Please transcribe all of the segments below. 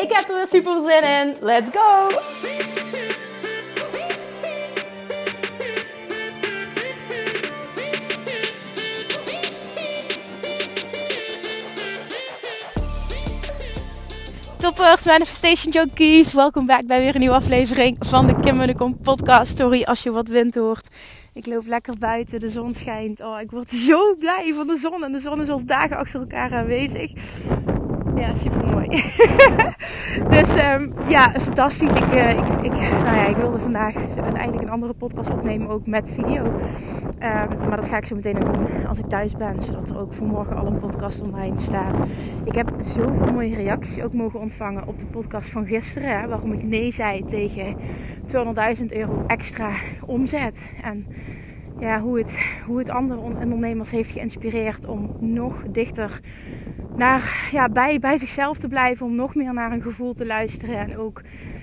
Ik heb er weer super zin in. Let's go! Toppers, Manifestation Junkies. Welkom back bij weer een nieuwe aflevering van de Kim Munnekom podcast. Sorry als je wat wind hoort. Ik loop lekker buiten, de zon schijnt. Oh, ik word zo blij van de zon. En de zon is al dagen achter elkaar aanwezig. Ja, super mooi. dus um, ja, fantastisch. Ik, uh, ik, ik, nou ja, ik wilde vandaag eigenlijk een andere podcast opnemen, ook met video. Um, maar dat ga ik zo meteen doen als ik thuis ben, zodat er ook voor morgen al een podcast online staat. Ik heb zoveel mooie reacties ook mogen ontvangen op de podcast van gisteren. Hè, waarom ik nee zei tegen 200.000 euro extra omzet. En ja, hoe, het, hoe het andere ondernemers heeft geïnspireerd om nog dichter naar, ja, bij, bij zichzelf te blijven. Om nog meer naar een gevoel te luisteren. En ook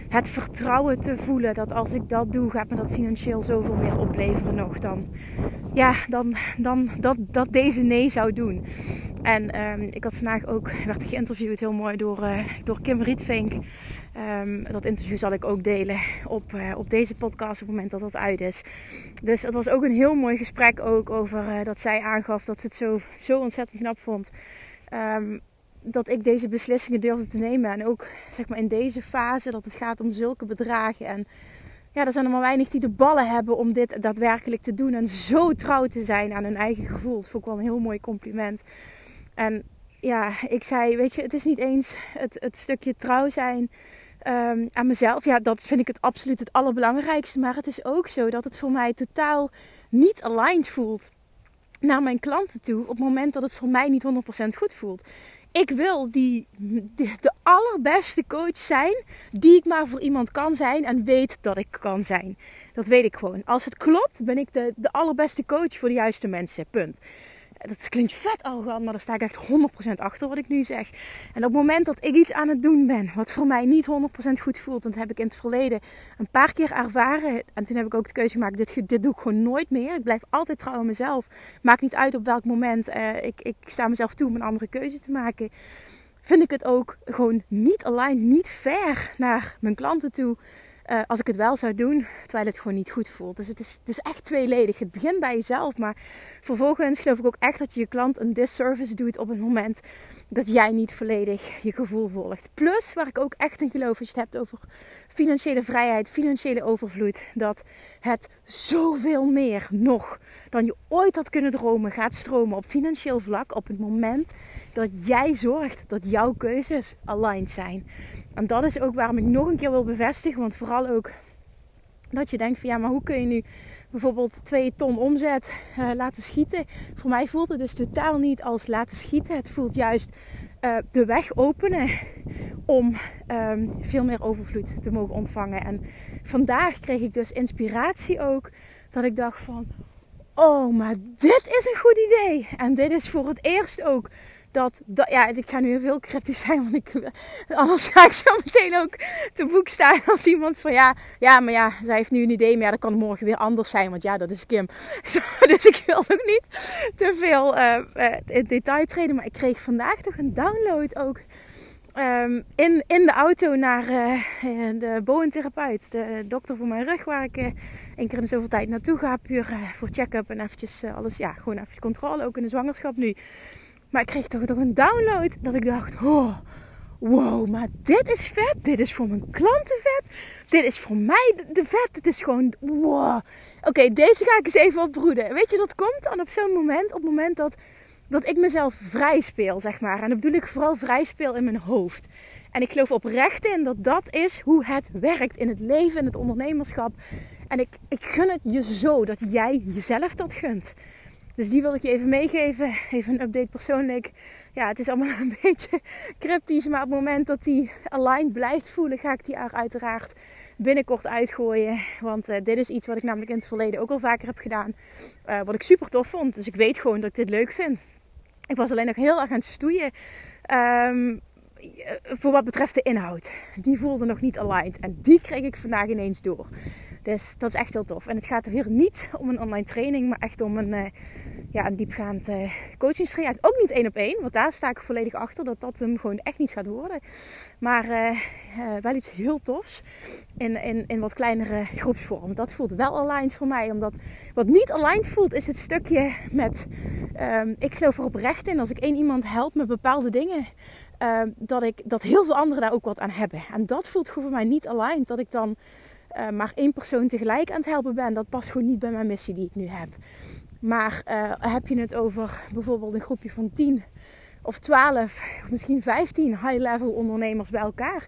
het vertrouwen te voelen dat als ik dat doe, gaat me dat financieel zoveel meer opleveren nog dan, ja, dan, dan dat, dat deze nee zou doen. En um, ik had vandaag ook, werd geïnterviewd heel mooi door, uh, door Kim Rietvink. Um, dat interview zal ik ook delen op, uh, op deze podcast op het moment dat dat uit is. Dus het was ook een heel mooi gesprek ook over uh, dat zij aangaf dat ze het zo, zo ontzettend knap vond. Um, dat ik deze beslissingen durfde te nemen. En ook zeg maar in deze fase dat het gaat om zulke bedragen. En ja, er zijn er maar weinig die de ballen hebben om dit daadwerkelijk te doen. En zo trouw te zijn aan hun eigen gevoel. Dat vond ik wel een heel mooi compliment. En ja, ik zei, weet je, het is niet eens het, het stukje trouw zijn um, aan mezelf. Ja, dat vind ik het absoluut het allerbelangrijkste. Maar het is ook zo dat het voor mij totaal niet aligned voelt naar mijn klanten toe op het moment dat het voor mij niet 100% goed voelt. Ik wil die, de, de, allerbeste coach zijn die ik maar voor iemand kan zijn en weet dat ik kan zijn. Dat weet ik gewoon. Als het klopt, ben ik de, de allerbeste coach voor de juiste mensen. Punt dat klinkt vet arrogant, maar daar sta ik echt 100% achter wat ik nu zeg. En op het moment dat ik iets aan het doen ben wat voor mij niet 100% goed voelt, en dat heb ik in het verleden een paar keer ervaren. En toen heb ik ook de keuze gemaakt, dit, dit doe ik gewoon nooit meer. Ik blijf altijd trouw aan mezelf. Maakt niet uit op welk moment. Uh, ik, ik sta mezelf toe om een andere keuze te maken. Vind ik het ook gewoon niet aligned, niet fair naar mijn klanten toe. Uh, als ik het wel zou doen, terwijl het gewoon niet goed voelt. Dus het is, het is echt tweeledig. Het begint bij jezelf, maar vervolgens geloof ik ook echt dat je je klant een disservice doet op het moment dat jij niet volledig je gevoel volgt. Plus, waar ik ook echt in geloof, als je het hebt over financiële vrijheid, financiële overvloed, dat het zoveel meer nog dan je ooit had kunnen dromen gaat stromen op financieel vlak op het moment dat jij zorgt dat jouw keuzes aligned zijn. En dat is ook waarom ik nog een keer wil bevestigen. Want vooral ook dat je denkt van ja, maar hoe kun je nu bijvoorbeeld 2 ton omzet uh, laten schieten? Voor mij voelt het dus totaal niet als laten schieten. Het voelt juist uh, de weg openen om um, veel meer overvloed te mogen ontvangen. En vandaag kreeg ik dus inspiratie ook dat ik dacht van oh, maar dit is een goed idee. En dit is voor het eerst ook dat, ja, ik ga nu heel veel cryptisch zijn, want ik, anders ga ik zo meteen ook te boek staan als iemand van ja, ja, maar ja, zij heeft nu een idee, maar dat kan morgen weer anders zijn, want ja, dat is Kim. dus ik wil ook niet te veel uh, uh, in detail treden, maar ik kreeg vandaag toch een download ook. Um, in, in de auto naar uh, de boentherapeut, de dokter voor mijn rug, waar ik één keer in zoveel tijd naartoe ga, puur voor check-up en eventjes alles, ja, gewoon even controle, ook in de zwangerschap nu. Maar ik kreeg toch, toch een download dat ik dacht, oh, wow, maar dit is vet. Dit is voor mijn klanten vet. Dit is voor mij de vet. Het is gewoon, wow. Oké, deze ga ik eens even opbroeden. Weet je, dat komt dan op zo'n moment, op het moment dat, dat ik mezelf vrij speel, zeg maar. En dan bedoel ik vooral vrij speel in mijn hoofd. En ik geloof oprecht in dat dat is hoe het werkt in het leven, in het ondernemerschap. En ik, ik gun het je zo dat jij jezelf dat gunt. Dus die wil ik je even meegeven. Even een update persoonlijk. Ja, het is allemaal een beetje cryptisch. Maar op het moment dat die aligned blijft voelen, ga ik die er uiteraard binnenkort uitgooien. Want uh, dit is iets wat ik namelijk in het verleden ook al vaker heb gedaan. Uh, wat ik super tof vond. Dus ik weet gewoon dat ik dit leuk vind. Ik was alleen nog heel erg aan het stoeien. Um, voor wat betreft de inhoud. Die voelde nog niet aligned. En die kreeg ik vandaag ineens door. Dus dat is echt heel tof. En het gaat hier niet om een online training, maar echt om een, uh, ja, een diepgaand uh, coachingstraject. Ook niet één op één, want daar sta ik volledig achter dat dat hem gewoon echt niet gaat worden. Maar uh, wel iets heel tofs in, in, in wat kleinere groepsvorm. Dat voelt wel aligned voor mij. Omdat wat niet aligned voelt, is het stukje met. Um, ik geloof er oprecht in als ik één iemand help met bepaalde dingen. Ehm, dat, ik, dat heel veel anderen daar ook wat aan hebben. En dat voelt voor mij niet aligned. Dat ik dan uh, maar één persoon tegelijk aan het helpen ben. Dat past gewoon niet bij mijn missie die ik nu heb. Maar uh, heb je het over bijvoorbeeld een groepje van 10 of 12 of misschien 15 high-level ondernemers bij elkaar,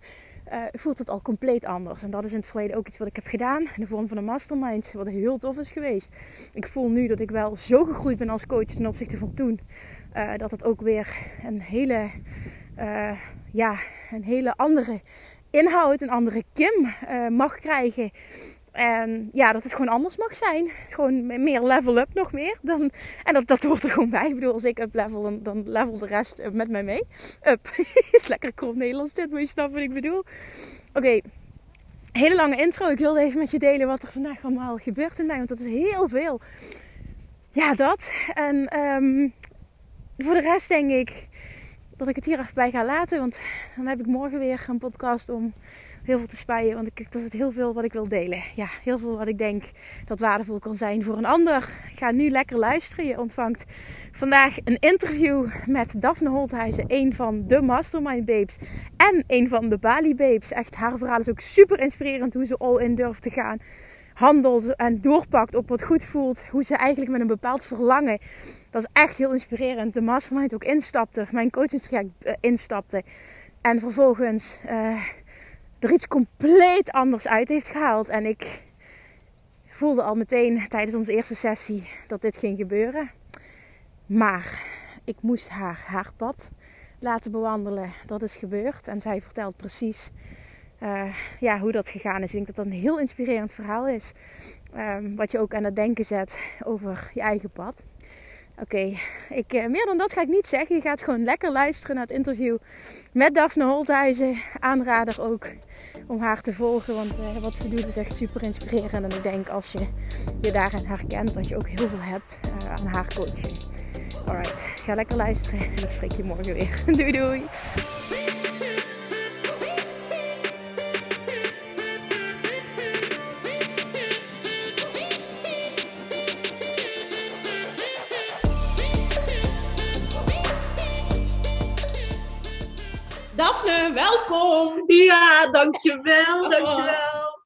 uh, voelt het al compleet anders. En dat is in het verleden ook iets wat ik heb gedaan in de vorm van een mastermind, wat heel tof is geweest. Ik voel nu dat ik wel zo gegroeid ben als coach ten opzichte van toen, dat het ook weer een hele, ja, een hele andere inhoud, een andere Kim uh, mag krijgen. En ja, dat het gewoon anders mag zijn. Gewoon meer level up nog meer. Dan, en dat, dat hoort er gewoon bij. Ik bedoel, als ik up level, dan, level de rest met mij mee. Up. is lekker krom Nederlands dit, maar je snapt wat ik bedoel. Oké, hele lange intro. Ik wilde even met je delen wat er vandaag allemaal gebeurt in mij. Want dat is heel veel. Ja, dat. En um, voor de rest denk ik dat ik het hier even bij ga laten. Want dan heb ik morgen weer een podcast om heel veel te spuien. Want ik, dat is heel veel wat ik wil delen. Ja, heel veel wat ik denk dat waardevol kan zijn voor een ander. Ga nu lekker luisteren. Je ontvangt vandaag een interview met Daphne Holthuizen. Een van de Mastermind Babes. En een van de Bali Babes. Echt, haar verhaal is ook super inspirerend hoe ze all in durft te gaan handelt en doorpakt op wat goed voelt. Hoe ze eigenlijk met een bepaald verlangen. Dat is echt heel inspirerend. De mastermind ook instapte. Mijn coachingstraject uh, instapte. En vervolgens uh, er iets compleet anders uit heeft gehaald. En ik voelde al meteen tijdens onze eerste sessie dat dit ging gebeuren. Maar ik moest haar haar pad laten bewandelen. Dat is gebeurd. En zij vertelt precies uh, ja, hoe dat gegaan is. Ik denk dat dat een heel inspirerend verhaal is. Um, wat je ook aan het denken zet over je eigen pad. Oké, uh, meer dan dat ga ik niet zeggen. Je gaat gewoon lekker luisteren naar het interview met Daphne Holthuizen. Aanrader ook om haar te volgen. Want uh, wat ze doet is echt super inspirerend. En ik denk als je je daarin herkent, dat je ook heel veel hebt aan haar coaching. Alright, ga lekker luisteren en ik spreek je morgen weer. doei doei! Daphne, welkom. Ja, dankjewel, oh. dankjewel.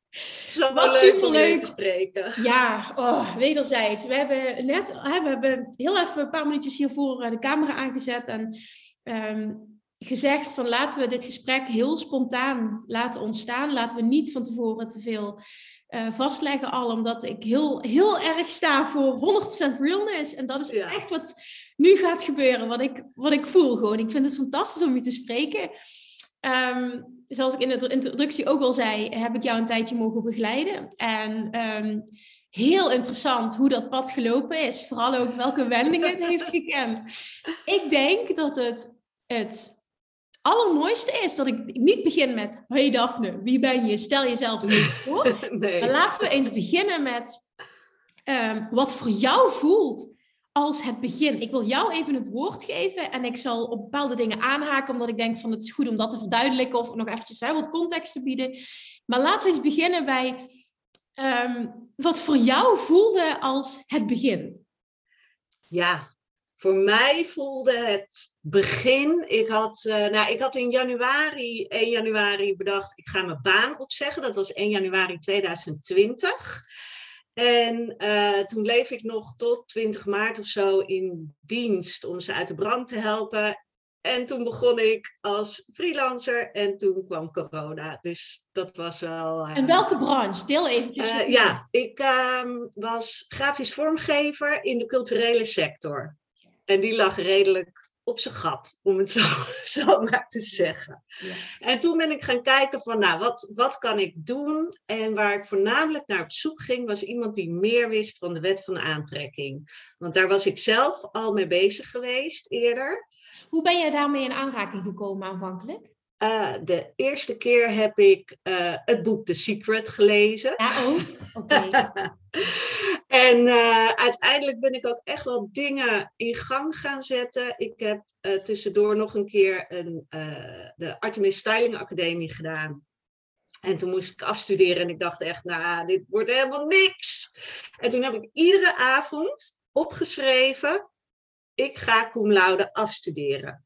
Zo Wat superleuk te spreken. Ja, oh, wederzijds. We hebben net we hebben heel even een paar minuutjes hiervoor eh, de camera aangezet en um, gezegd van laten we dit gesprek heel spontaan laten ontstaan. Laten we niet van tevoren te veel uh, vastleggen al, omdat ik heel, heel erg sta voor 100% realness. En dat is echt wat nu gaat gebeuren, wat ik, wat ik voel gewoon. Ik vind het fantastisch om je te spreken. Um, zoals ik in de introductie ook al zei, heb ik jou een tijdje mogen begeleiden. En um, heel interessant hoe dat pad gelopen is. Vooral ook welke wendingen het heeft gekend. Ik denk dat het, het allermooiste is dat ik niet begin met: Hey Daphne, wie ben je? Stel jezelf eens voor. nee. Maar laten we eens beginnen met um, wat voor jou voelt als het begin. Ik wil jou even het woord geven en ik zal op bepaalde dingen aanhaken, omdat ik denk van het is goed om dat te verduidelijken of nog eventjes hè, wat context te bieden. Maar laten we eens beginnen bij um, wat voor jou voelde als het begin. Ja, voor mij voelde het begin. Ik had, uh, nou, ik had in januari, 1 januari bedacht, ik ga mijn baan opzeggen. Dat was 1 januari 2020. En uh, toen bleef ik nog tot 20 maart of zo in dienst om ze uit de brand te helpen. En toen begon ik als freelancer en toen kwam corona. Dus dat was wel. Uh, en welke branche? Deel even. Uh, ja, ik uh, was grafisch vormgever in de culturele sector. En die lag redelijk op zijn gat, om het zo, zo maar te zeggen. Ja. En toen ben ik gaan kijken van, nou, wat, wat kan ik doen? En waar ik voornamelijk naar op zoek ging, was iemand die meer wist van de wet van aantrekking. Want daar was ik zelf al mee bezig geweest eerder. Hoe ben je daarmee in aanraking gekomen aanvankelijk? Uh, de eerste keer heb ik uh, het boek The Secret gelezen. Ja, oh, oké. en uh, uiteindelijk ben ik ook echt wel dingen in gang gaan zetten. Ik heb tussendoor nog een keer een, de Artemis Styling Academie gedaan. En toen moest ik afstuderen en ik dacht echt, nou, dit wordt helemaal niks. En toen heb ik iedere avond opgeschreven, ik ga cum laude afstuderen.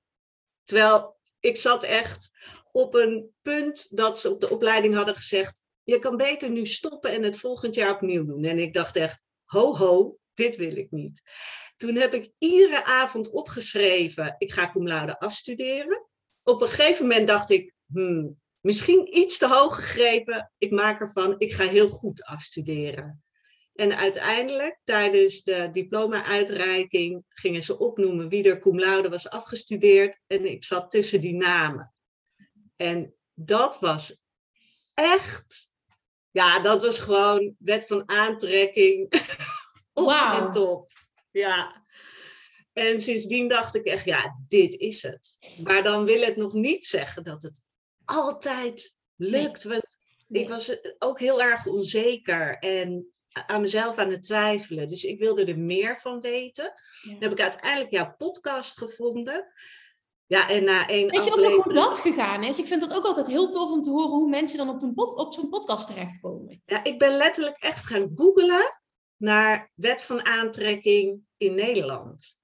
Terwijl ik zat echt op een punt dat ze op de opleiding hadden gezegd: je kan beter nu stoppen en het volgend jaar opnieuw doen. En ik dacht echt: ho, ho, dit wil ik niet. Toen heb ik iedere avond opgeschreven: ik ga cum laude afstuderen. Op een gegeven moment dacht ik: hmm, misschien iets te hoog gegrepen. Ik maak ervan: ik ga heel goed afstuderen. En uiteindelijk, tijdens de diploma-uitreiking, gingen ze opnoemen wie er cum laude was afgestudeerd. En ik zat tussen die namen. En dat was echt, ja, dat was gewoon wet van aantrekking op wow. en top. Ja. En sindsdien dacht ik echt, ja, dit is het. Maar dan wil het nog niet zeggen dat het altijd lukt. Want ik was ook heel erg onzeker. En aan mezelf aan het twijfelen. Dus ik wilde er meer van weten. Dan heb ik uiteindelijk jouw podcast gevonden. Ja, en na één Weet je ook nog hoe dat gegaan is? Ik vind dat ook altijd heel tof om te horen hoe mensen dan op, een pod op zo'n podcast terechtkomen. Ja, ik ben letterlijk echt gaan googelen naar wet van aantrekking in Nederland.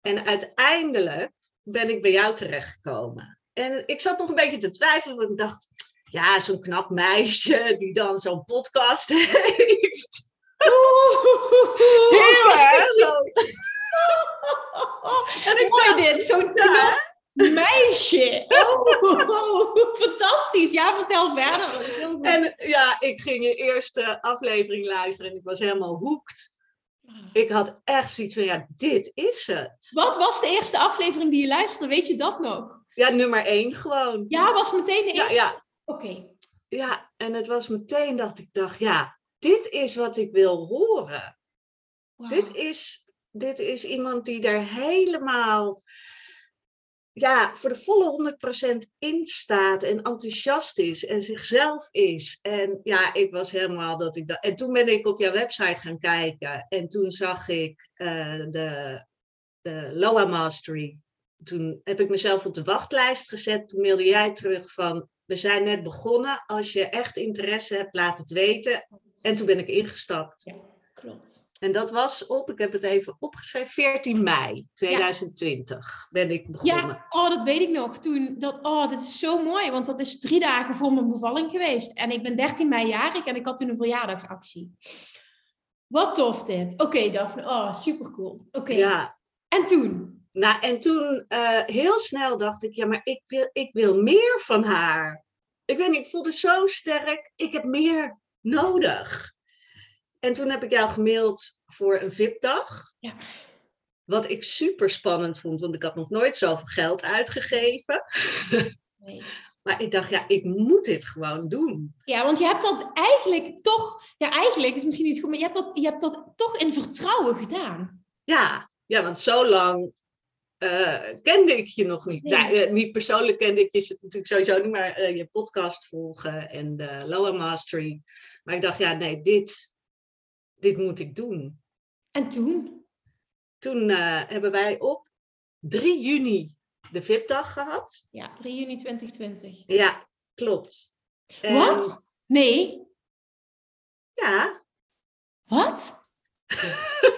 En uiteindelijk ben ik bij jou terechtgekomen. En ik zat nog een beetje te twijfelen, want ik dacht, ja, zo'n knap meisje die dan zo'n podcast heeft. Heel erg zo. en ik Mooi dacht, dit, zo'n knap meisje. Oh, fantastisch. Ja, vertel verder. En ja, ik ging je eerste aflevering luisteren en ik was helemaal hoekt. Ik had echt zoiets van, ja, dit is het. Wat was de eerste aflevering die je luisterde? Weet je dat nog? Ja, nummer één gewoon. Ja, was meteen de eerste? Ja, ja. Oké. Ja, en het was meteen dat ik dacht, ja, dit is wat ik wil horen. Dit, is, dit is iemand die er helemaal ja, voor de volle 100% in staat en enthousiast is en zichzelf is. En ja, ik was helemaal dat ik dat. En toen ben ik op jouw website gaan kijken en toen zag ik uh, de, de Loa Mastery. Toen heb ik mezelf op de wachtlijst gezet. Toen mailde jij terug van we zijn net begonnen. Als je echt interesse hebt, laat het weten. En toen ben ik ingestapt. Ja, klopt. En dat was op, ik heb het even opgeschreven, 14 mei 2020 ben ik begonnen. Ja, oh, dat weet ik nog. Toen, dat, oh, dat is zo mooi, want dat is drie dagen voor mijn bevalling geweest. En ik ben 13 mei jarig en ik had toen een verjaardagsactie. Wat tof dit. Oké, okay, Daphne. Oh, super cool. Oké. Ja. En toen? Nou, en toen uh, heel snel dacht ik, ja, maar ik wil, ik wil meer van haar. Ik weet niet, ik voelde zo sterk, ik heb meer nodig. En toen heb ik jou gemaild voor een VIP-dag. Ja. Wat ik super spannend vond, want ik had nog nooit zoveel geld uitgegeven. Nee. maar ik dacht, ja, ik moet dit gewoon doen. Ja, want je hebt dat eigenlijk toch, ja, eigenlijk is misschien niet goed, maar je hebt dat, je hebt dat toch in vertrouwen gedaan. Ja, ja want zo lang uh, kende ik je nog niet. Nee. Nou, niet persoonlijk kende ik je natuurlijk sowieso niet, maar uh, je podcast volgen en de Lower Mastery. Maar ik dacht, ja, nee, dit, dit moet ik doen. En toen? Toen hebben wij op 3 juni de VIP-dag gehad. Ja, 3 juni 2020. Ja, klopt. En... Wat? Nee. Ja. Wat?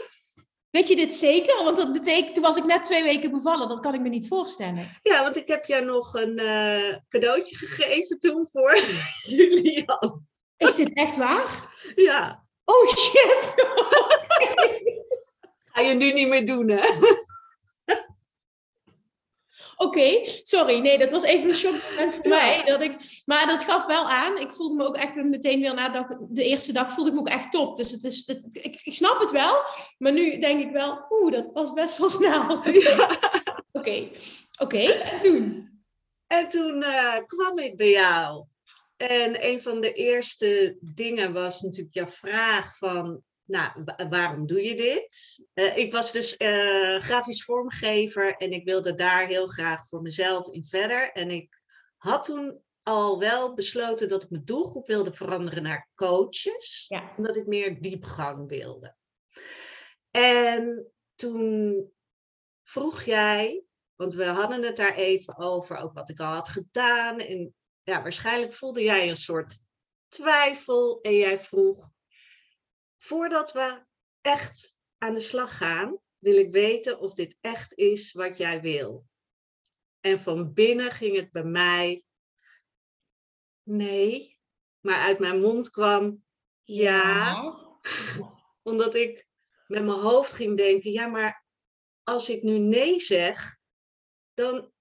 Weet je dit zeker? Want dat betekent, toen was ik net twee weken bevallen. Dat kan ik me niet voorstellen. Ja, want ik heb jou nog een uh, cadeautje gegeven toen voor Julian. Is dit echt waar? Ja. Oh shit! Ga je nu niet meer doen, hè? Oké, sorry. Nee, dat was even een shock voor mij. Dat ik, maar dat gaf wel aan. Ik voelde me ook echt meteen weer na dag, de eerste dag voelde ik me ook echt top. Dus het is, het, ik, ik snap het wel. Maar nu denk ik wel, oeh, dat was best wel snel. Oké, oké. En toen? En toen uh, kwam ik bij jou. En een van de eerste dingen was natuurlijk jouw vraag van, nou, waarom doe je dit? Uh, ik was dus uh, grafisch vormgever en ik wilde daar heel graag voor mezelf in verder. En ik had toen al wel besloten dat ik mijn doelgroep wilde veranderen naar coaches, ja. omdat ik meer diepgang wilde. En toen vroeg jij, want we hadden het daar even over, ook wat ik al had gedaan. En ja, waarschijnlijk voelde jij een soort twijfel en jij vroeg, voordat we echt aan de slag gaan, wil ik weten of dit echt is wat jij wil. En van binnen ging het bij mij, nee, maar uit mijn mond kwam, ja. ja. Omdat ik met mijn hoofd ging denken, ja, maar als ik nu nee zeg, dan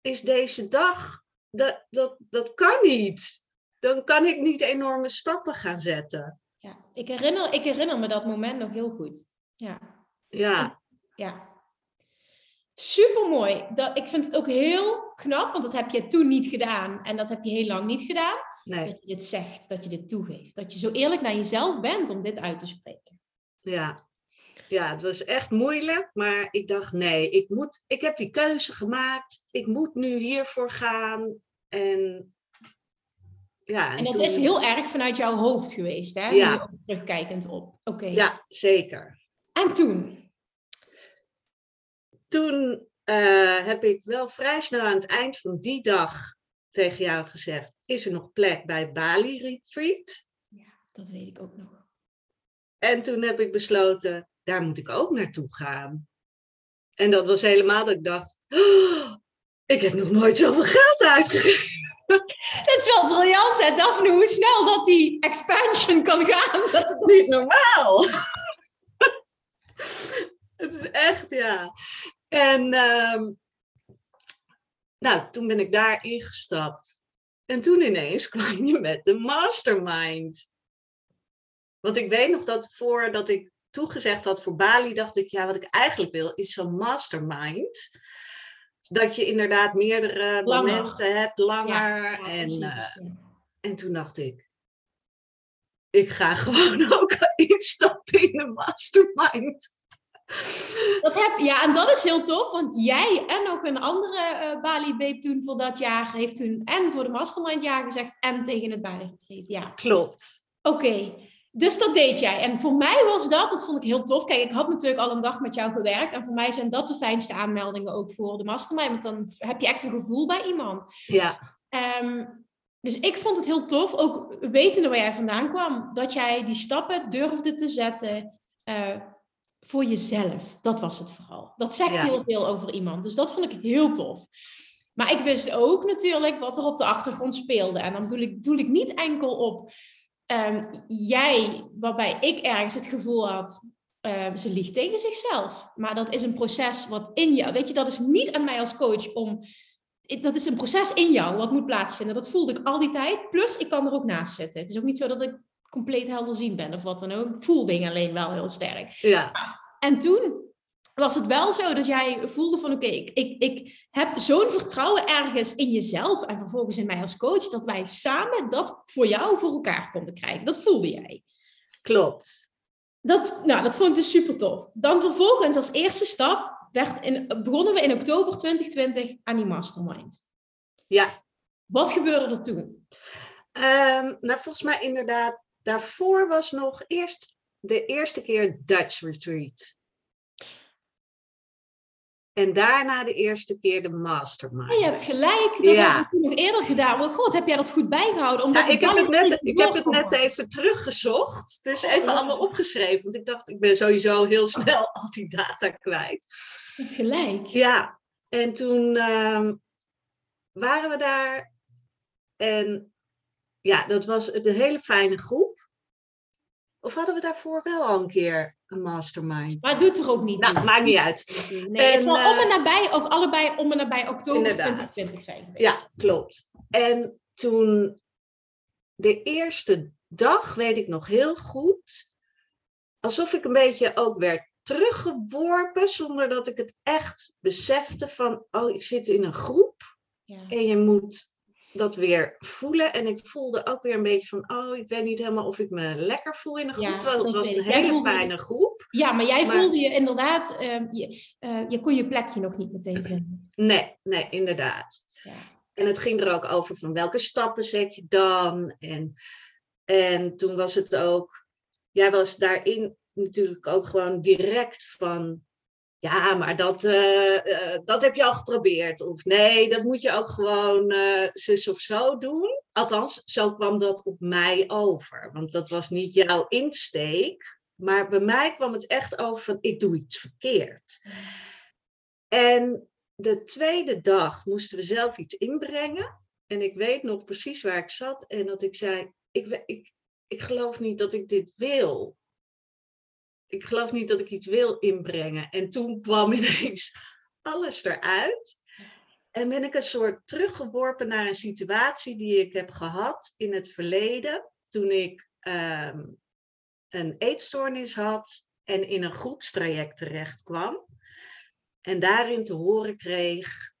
is deze dag, dat, dat, dat kan niet. Dan kan ik niet enorme stappen gaan zetten. Ja, ik herinner, ik herinner me dat moment nog heel goed. Ja. Ja. Ja. Supermooi. Dat, ik vind het ook heel knap, want dat heb je toen niet gedaan. En dat heb je heel lang niet gedaan. Nee. Dat je dit zegt, dat je dit toegeeft. Dat je zo eerlijk naar jezelf bent om dit uit te spreken. Ja, ja, het was echt moeilijk, maar ik dacht nee, ik, moet, ik heb die keuze gemaakt. Ik moet nu hiervoor gaan. En, ja, en, en dat is heel erg vanuit jouw hoofd geweest, hè? Ja. Terugkijkend op. Oké. Ja, zeker. En toen? Toen uh, heb ik wel vrij snel aan het eind van die dag tegen jou gezegd: is er nog plek bij Bali Retreat? Ja, dat weet ik ook nog. En toen heb ik besloten, daar moet ik ook naartoe gaan. En dat was helemaal dat ik dacht, oh, ik heb nog nooit zoveel geld uitgegeven. Dat is wel briljant, hè, Daphne, hoe snel dat die expansion kan gaan. Dat is niet normaal. Het is echt, ja. En um, nou, toen ben ik daar ingestapt. En toen ineens kwam je met de mastermind. Want ik weet nog dat voordat ik toegezegd had voor Bali, dacht ik, ja, wat ik eigenlijk wil, is zo'n mastermind. Dat je inderdaad meerdere momenten hebt, langer. en, uh, en toen dacht ik, ik ga gewoon ook instappen in een mastermind. Dat heb, ja, en dat is heel tof, want jij en ook een andere uh, Bali Babe toen voor dat jaar heeft toen en voor de mastermind ja gezegd en tegen het Bali. Ja. Klopt. Oké. Dus dat deed jij. En voor mij was dat, dat vond ik heel tof. Kijk, ik had natuurlijk al een dag met jou gewerkt. En voor mij zijn dat de fijnste aanmeldingen ook voor de mastermind. Want dan heb je echt een gevoel bij iemand. Ja. Um, dus ik vond het heel tof, ook wetende waar jij vandaan kwam, dat jij die stappen durfde te zetten uh, voor jezelf. Dat was het vooral. Dat zegt heel veel over iemand. Dus dat vond ik heel tof. Maar ik wist ook natuurlijk wat er op de achtergrond speelde. En dan doe ik, doe ik niet enkel op um, jij, waarbij ik ergens het gevoel had, uh, ze liegt tegen zichzelf. Maar dat is een proces wat in jou, weet je, dat is niet aan mij als coach om, dat is een proces in jou wat moet plaatsvinden. Dat voelde ik al die tijd. Plus, ik kan er ook naast zitten. Het is ook niet zo dat ik compleet helder zien ben of wat dan ook. Ik voel dingen alleen wel heel sterk. Ja. En toen was het wel zo dat jij voelde van oké, ik, ik, ik heb zo'n vertrouwen ergens in jezelf en vervolgens in mij als coach, dat wij samen dat voor jou voor elkaar konden krijgen. Dat voelde jij. Klopt. Dat, nou, dat vond ik dus super tof. Dan vervolgens als eerste stap werd in, begonnen we in oktober 2020 aan die mastermind. Ja. Wat gebeurde er toen? Um, nou, volgens mij inderdaad, daarvoor was nog eerst de eerste keer Dutch Retreat. En daarna de eerste keer de mastermind. je hebt gelijk. Dat ja. heb ik nog eerder gedaan. Maar god, heb jij dat goed bijgehouden? Omdat ja, ik, heb het, net, ik heb het net even teruggezocht. Dus even oh. allemaal opgeschreven. Want ik dacht, ik ben sowieso heel snel al die data kwijt. Je hebt gelijk. Ja. En toen uh, waren we daar. En ja, dat was een hele fijne groep. Of hadden we daarvoor wel al een keer een mastermind? Maar het doet er ook niet Nou, maakt niet uit. Nee, het is wel om eh, en nabij, ook allebei om en nabij oktober Inderdaad. 2020 zijn geweest. Ja, klopt. En toen de eerste dag, weet ik nog heel goed, alsof ik een beetje ook werd teruggeworpen, zonder dat ik het echt besefte van, oh, ik zit in een groep Ja. en je moet dat weer voelen. En ik voelde ook weer een beetje van, oh, ik weet niet helemaal of ik me lekker voel in een groep. Ja, terwijl het was een hele voelde- fijne groep. Ja, maar jij Maar- voelde je inderdaad, ehm, je, eh, je kon je plekje nog niet meteen vinden. Nee, nee, inderdaad. Ja. En het ging er ook over van welke stappen zet je dan. En, en toen was het ook, jij was daarin natuurlijk ook gewoon direct van, ja, maar dat, eh, eh, dat heb je al geprobeerd. Of nee, dat moet je ook gewoon eh, zus of zo doen. Althans, zo kwam dat op mij over. Want dat was niet jouw insteek. Maar bij mij kwam het echt over van, ik doe iets verkeerd. En de tweede dag moesten we zelf iets inbrengen. En ik weet nog precies waar ik zat en dat ik zei: Ik, ik, ik geloof niet dat ik dit wil. Ik geloof niet dat ik iets wil inbrengen. En toen kwam ineens alles eruit. En ben ik een soort teruggeworpen naar een situatie die ik heb gehad in het verleden. Toen ik ehm, een eetstoornis had en in een groepstraject terecht kwam. En daarin te horen kreeg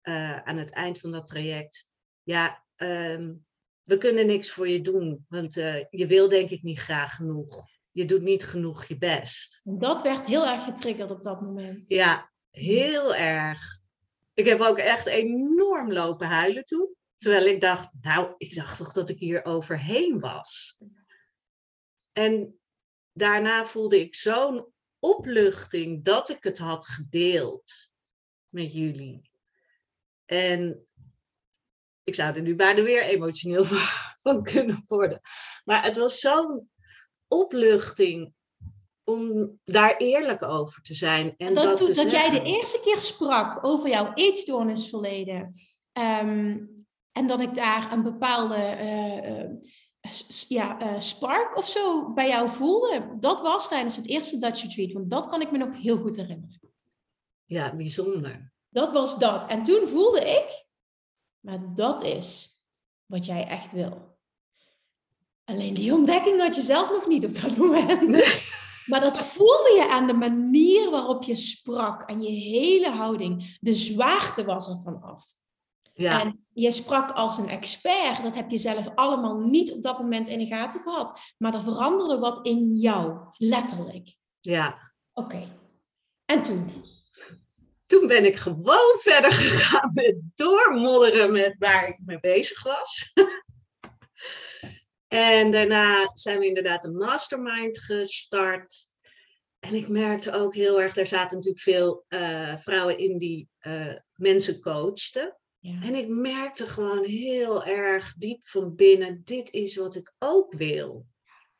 eh, aan het eind van dat traject: Ja, ehm, we kunnen niks voor je doen, want eh, je wil denk ik niet graag genoeg. Je doet niet genoeg je best. Dat werd heel erg getriggerd op dat moment. Ja, heel erg. Ik heb ook echt enorm lopen huilen toen. Terwijl ik dacht, nou, ik dacht toch dat ik hier overheen was. En daarna voelde ik zo'n opluchting dat ik het had gedeeld met jullie. En ik zou er nu bijna weer emotioneel van kunnen worden. Maar het was zo'n opluchting om daar eerlijk over te zijn. En En dat, dat, te dat jij de eerste keer sprak over jouw eetstoornisverleden. ehm, en dat ik daar een bepaalde eh, eh, ja, eh, spark of zo bij jou voelde. Dat was tijdens het eerste Dutch Retreat. Want dat kan ik me nog heel goed herinneren. Ja, bijzonder. Dat was dat. En toen voelde ik, maar dat is wat jij echt wil. Alleen die ontdekking had je zelf nog niet op dat moment. Maar dat voelde je aan de manier waarop je sprak en je hele houding. De zwaarte was er vanaf. Ja, En je sprak als een expert. Dat heb je zelf allemaal niet op dat moment in de gaten gehad. Maar er veranderde wat in jou, letterlijk. ja. Oké. En toen? Toen ben ik gewoon verder gegaan met doormodderen met waar ik mee bezig was. en daarna zijn we inderdaad een mastermind gestart. En ik merkte ook heel erg, daar zaten natuurlijk veel eh, vrouwen in die eh, mensen coachten. Ja. En ik merkte gewoon heel erg diep van binnen, dit is wat ik ook wil.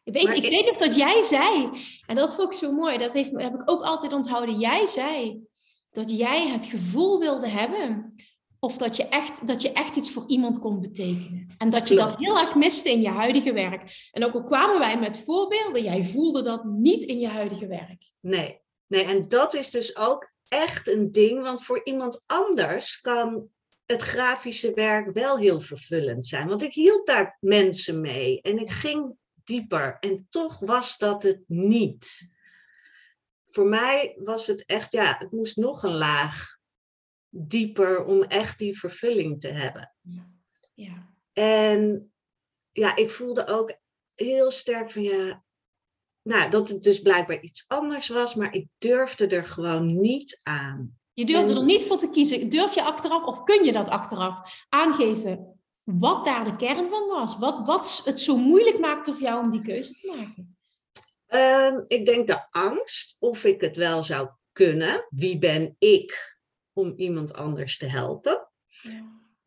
Ik weet, ik ik- weet nog dat jij zei, en dat vond ik zo mooi, dat heeft, heb ik ook altijd onthouden. Jij zei dat jij het gevoel wilde hebben of dat je echt, dat je echt iets voor iemand kon betekenen. En dat je dat heel erg miste in je huidige werk. En ook al kwamen wij met voorbeelden, jij voelde dat niet in je huidige werk. Nee, nee, en dat is dus ook echt een ding, want voor iemand anders kan het grafische werk wel heel vervullend zijn. Want ik hielp daar mensen mee en ik ging dieper en toch was dat het niet. Voor mij was het echt, ja, het moest nog een laag dieper om echt die vervulling te hebben. Ja. En ja, ik voelde ook heel sterk van ja, nou, dat het dus blijkbaar iets anders was, maar ik durfde er gewoon niet aan. Je durfde En- er niet voor te kiezen. Durf je achteraf, of kun je dat achteraf aangeven, wat daar de kern van was? Wat, wat het zo moeilijk maakte voor jou om die keuze te maken? Ehm, ik denk de angst of ik het wel zou kunnen. Wie ben ik om iemand anders te helpen?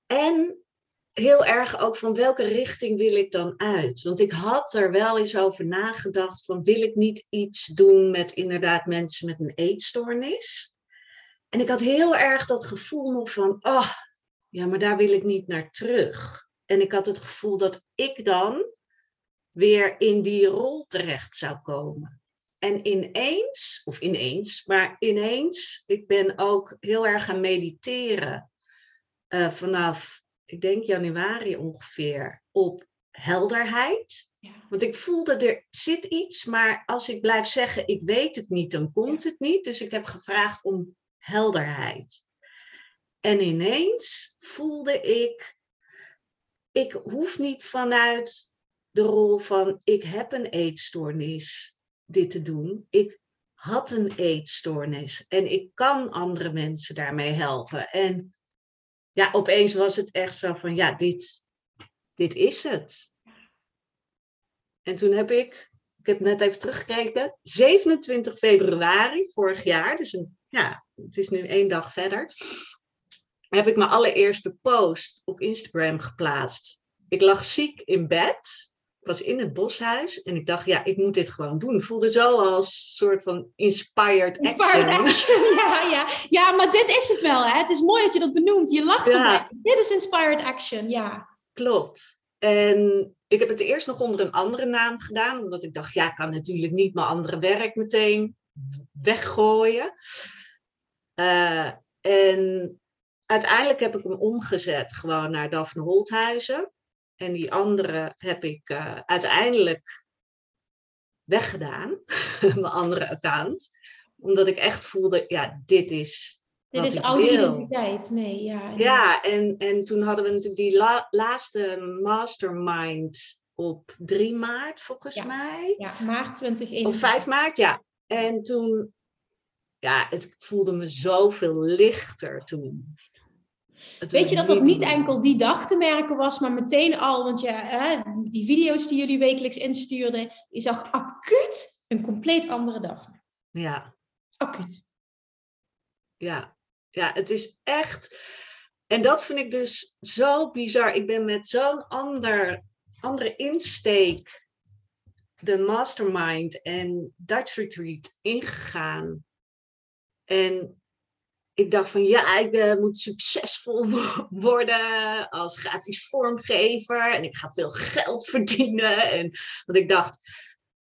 En heel erg ook van welke richting wil ik dan uit? Want ik had er wel eens over nagedacht van wil ik niet iets doen met inderdaad mensen met een eetstoornis? En ik had heel erg dat gevoel nog van, oh, ja, maar daar wil ik niet naar terug. En ik had het gevoel dat ik dan weer in die rol terecht zou komen. En ineens, of ineens, maar ineens, ik ben ook heel erg gaan mediteren uh, vanaf, ik denk januari ongeveer, op helderheid. Ja. Want ik voelde er zit iets, maar als ik blijf zeggen ik weet het niet, dan komt het niet. Dus ik heb gevraagd om helderheid. En ineens voelde ik, ik hoef niet vanuit de rol van ik heb een eetstoornis dit te doen. Ik had een eetstoornis en ik kan andere mensen daarmee helpen. En ja, opeens was het echt zo van ja, dit, dit is het. En toen heb ik, ik heb net even teruggekeken, 27 februari vorig jaar, dus een, ja, het is nu één dag verder, heb ik mijn allereerste post op Instagram geplaatst. Ik lag ziek in bed. Was in het boshuis en ik dacht, ja, ik moet dit gewoon doen. Ik voelde zo als soort van inspired, inspired action. Ja, ja. ja, maar dit is het wel. Hè? Het is mooi dat je dat benoemt. Je lacht ja. erbij. Dit is inspired action, ja. Klopt. En ik heb het eerst nog onder een andere naam gedaan, omdat ik dacht, ja, ik kan natuurlijk niet mijn andere werk meteen weggooien. Uh, en uiteindelijk heb ik hem omgezet gewoon naar Daphne Holthuizen. En die andere heb ik uh, uiteindelijk weggedaan, mijn andere account. Omdat ik echt voelde, ja, dit is dit is oude identiteit, nee, ja. Ja, en, en toen hadden we natuurlijk die laatste mastermind op 3 maart, volgens mij. Ja, maart 2021. Of 5 maart, ja. En toen, ja, het voelde me zoveel lichter toen. Weet je dat dat niet enkel die dag te merken was, maar meteen al, want ja, hè, die video's die jullie wekelijks instuurden, je zag acuut een compleet andere Daphne. Ja. Acuut. Ja, ja, het is echt. En dat vind ik dus zo bizar. Ik ben met zo'n ander, andere insteek de mastermind en Dutch Retreat ingegaan. En ik dacht van ja, ik uh, moet succesvol worden als grafisch vormgever en ik ga veel geld verdienen. En, want ik dacht,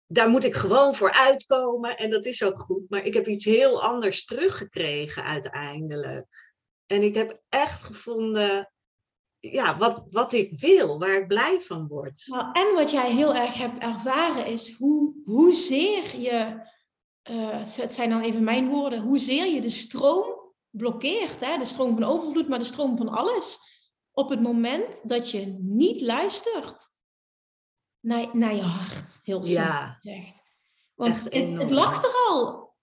daar moet ik gewoon voor uitkomen en dat is ook goed. Maar ik heb iets heel anders teruggekregen uiteindelijk. En ik heb echt gevonden ja, wat, wat ik wil, waar ik blij van word. Nou, en wat jij heel erg hebt ervaren is hoe, hoezeer je, uh, het zijn dan even mijn woorden, hoezeer je de stroom blokkeert. Hè? De stroom van overvloed, maar de stroom van alles. Op het moment dat je niet luistert naar, naar je hart. Heel ja. Want het, het, lag er al.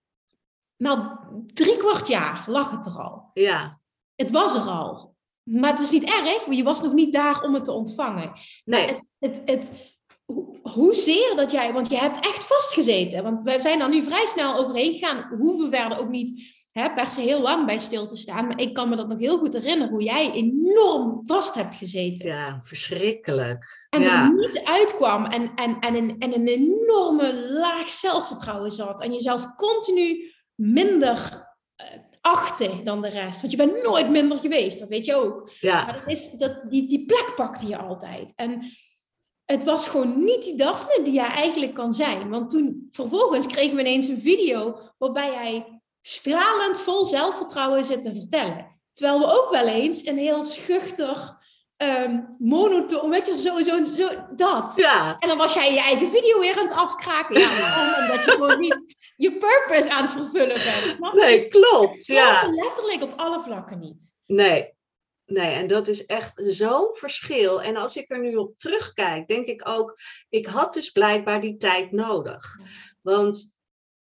Nou, drie kwart jaar lag het er al. Ja. Het was er al. Maar het was niet erg, want je was nog niet daar om het te ontvangen. Nee. Het, het, het, hoezeer dat jij, want je hebt echt vastgezeten. Want wij zijn daar nu vrij snel overheen gegaan. Hoe we werden ook niet hè, per se heel lang bij stil te staan. Maar ik kan me dat nog heel goed herinneren, hoe jij enorm vast hebt gezeten. Ja, verschrikkelijk. En ja. er niet uitkwam en, en, en, een, en een enorme laag zelfvertrouwen zat. En jezelf continu minder uh, achten dan de rest. Want je bent nooit minder geweest, dat weet je ook. Ja. Maar dat is, dat, die, die plek pakte je altijd. En het was gewoon niet die Daphne die jij eigenlijk kan zijn. Want toen vervolgens kregen we ineens een video waarbij jij stralend vol zelfvertrouwen zit te vertellen. Terwijl we ook wel eens een heel schuchter, um, monotoon, weet je, zo, zo, zo, dat. Ja. En dan was jij je eigen video weer aan het afkraken. Ja, omdat je gewoon niet je purpose aan het vervullen bent. Nee, klopt. Ja. Letterlijk op alle vlakken niet. Nee, Nee, en dat is echt zo'n verschil. En als ik er nu op terugkijk, denk ik ook, ik had dus blijkbaar die tijd nodig. Want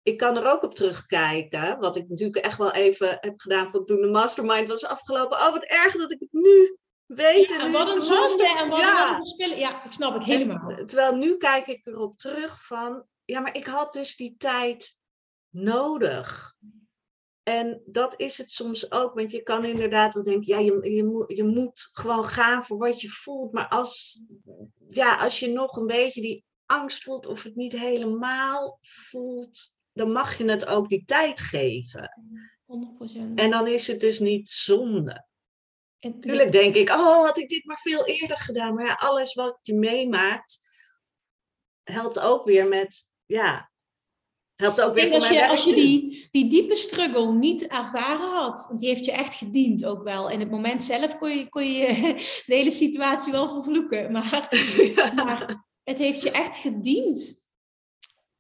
ik kan er ook op terugkijken, wat ik natuurlijk echt wel even heb gedaan van toen de mastermind was afgelopen. Oh, wat erg dat ik het nu weet. Ja, en wat een zonde en wat ja. een Ja, ik snap ik helemaal. terwijl nu kijk ik erop terug van, ja, maar ik had dus die tijd nodig. En dat is het soms ook, want je kan inderdaad wel denken, ja, je, je, moet, je moet gewoon gaan voor wat je voelt. Maar als, ja, als je nog een beetje die angst voelt of het niet helemaal voelt, dan mag je het ook die tijd geven. 100%. En dan is het dus niet zonde. Tuurlijk denk ik, oh, had ik dit maar veel eerder gedaan. Maar ja, alles wat je meemaakt, helpt ook weer met, ja, helpt ook weer voor mijn je, als je die, die diepe struggle niet ervaren had, want die heeft je echt gediend ook wel. In het moment zelf kon je, kon je de hele situatie wel vervloeken, maar, Ja. maar het heeft je echt gediend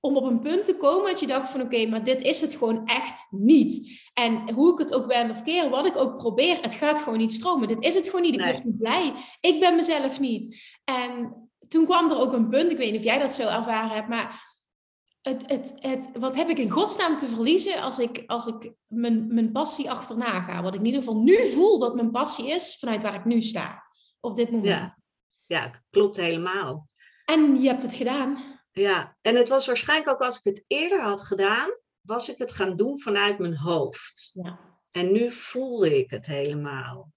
om op een punt te komen dat je dacht van oké, maar dit is het gewoon echt niet. En hoe ik het ook ben of keer, wat ik ook probeer, het gaat gewoon niet stromen. Dit is het gewoon niet. Ik Nee. word niet blij. Ik ben mezelf niet. En toen kwam er ook een punt, ik weet niet of jij dat zo ervaren hebt, maar het, het, het, wat heb ik in godsnaam te verliezen als ik, als ik mijn, mijn passie achterna ga? Wat ik in ieder geval nu voel dat mijn passie is vanuit waar ik nu sta. Op dit moment. Ja. ja, klopt helemaal. En je hebt het gedaan. Ja, en het was waarschijnlijk ook als ik het eerder had gedaan, was ik het gaan doen vanuit mijn hoofd. Ja. En nu voelde ik het helemaal.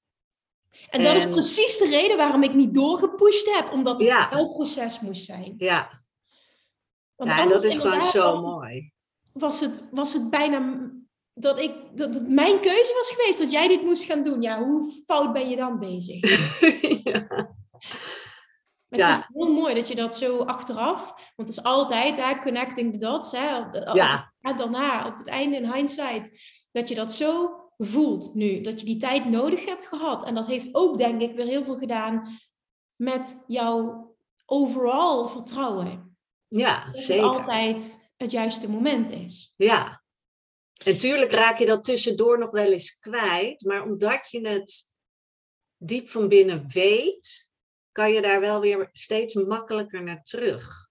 En dat is precies de reden waarom ik niet doorgepusht heb. Omdat het Ja. jouw proces moest zijn. Ja, Want ja en dat is gewoon zo was mooi. Was het, was het bijna dat, ik, dat het mijn keuze was geweest dat jij dit moest gaan doen. Ja, hoe fout ben je dan bezig? ja. Maar Ja. het is heel mooi dat je dat zo achteraf, want het is altijd hè, connecting the dots, hè, op de- op- Ja. daarna, op het einde in hindsight, dat je dat zo voelt nu, dat je die tijd nodig hebt gehad. En dat heeft ook, denk ik, weer heel veel gedaan met jouw overall vertrouwen. ja, Dat het zeker. altijd het juiste moment is. Ja. En tuurlijk raak je dat tussendoor nog wel eens kwijt, maar omdat je het diep van binnen weet, kan je daar wel weer steeds makkelijker naar terug.